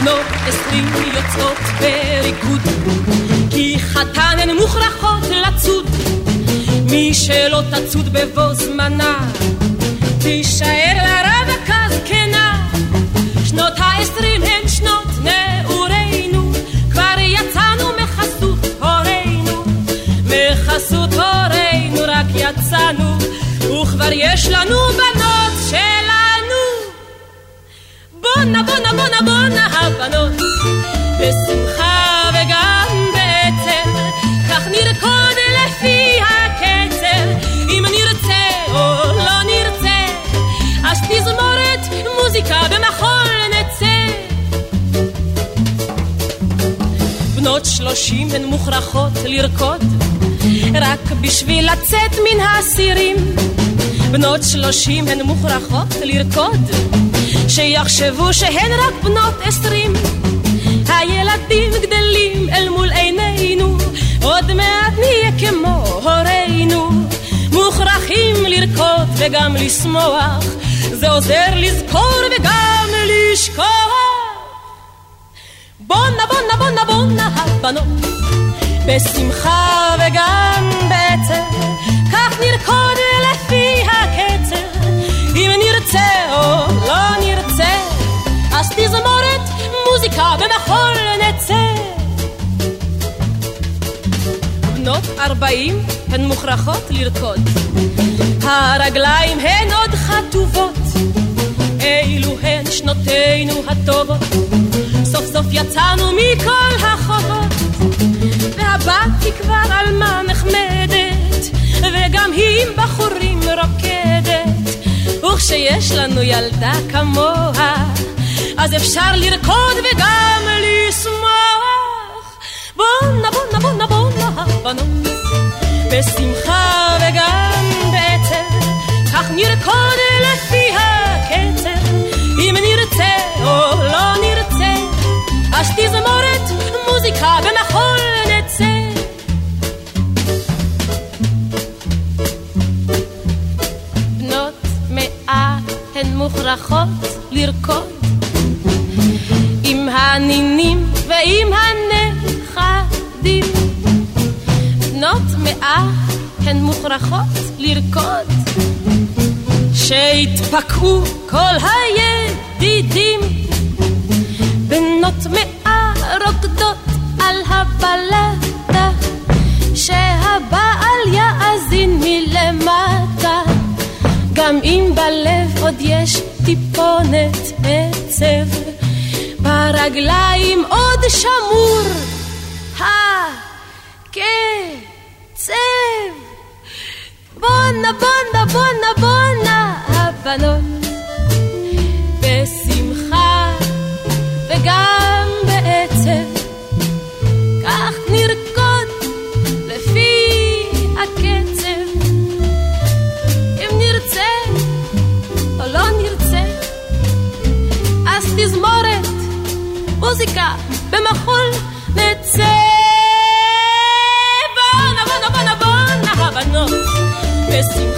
בנות עשרים יוצאות בריקוד, כי חתן הן מוכרחות לצוד. מי שלא תצוד בבוא זמנה, תישאר לרווקה זקנה. שנות העשרים שלושים הן מוכרחות לרקוד, רק בשביל לצאת מן האסירים. בנות שלושים הן מוכרחות לרקוד, שיחשבו שהן רק בנות עשרים. הילדים גדלים אל מול עינינו, עוד מעט נהיה כמו הורינו. מוכרחים לרקוד וגם לשמוח, זה עוזר לזכור וגם לשכוח. בונה בונה בונה הבנות, בשמחה וגם בעצב, כך נרקוד לפי הקצב, אם נרצה או לא נרצה, אז תזמורת מוזיקה במחול נצא. בנות ארבעים הן מוכרחות לרקוד, הרגליים הן עוד חטובות, אילו הן שנותינו הטובות, סוף סוף יצאנו מכל החובות, והבת היא כבר עלמה נחמדת, וגם היא עם בחורים רוקדת, וכשיש לנו ילדה כמוה, אז אפשר לרקוד וגם לשמוח. בונה בונה בונה בונה הבנות, בשמחה מוזיקה במחול נצא. בנות מאה הן מוכרחות לרקוד עם הנינים ועם הנכדים. בנות מאה הן מוכרחות לרקוד, שיתפקעו כל הידידים. בנות מאה על הבלטה, שהבעל יאזין מלמטה. גם אם בלב עוד יש טיפונת עצב, ברגליים עוד שמור הקצב. בונה בונה בונה בונה הבנות, בשמחה וגם תזמורת, מוזיקה במחול נצא. בונה בונה בונה בונה הבנות, בשמחה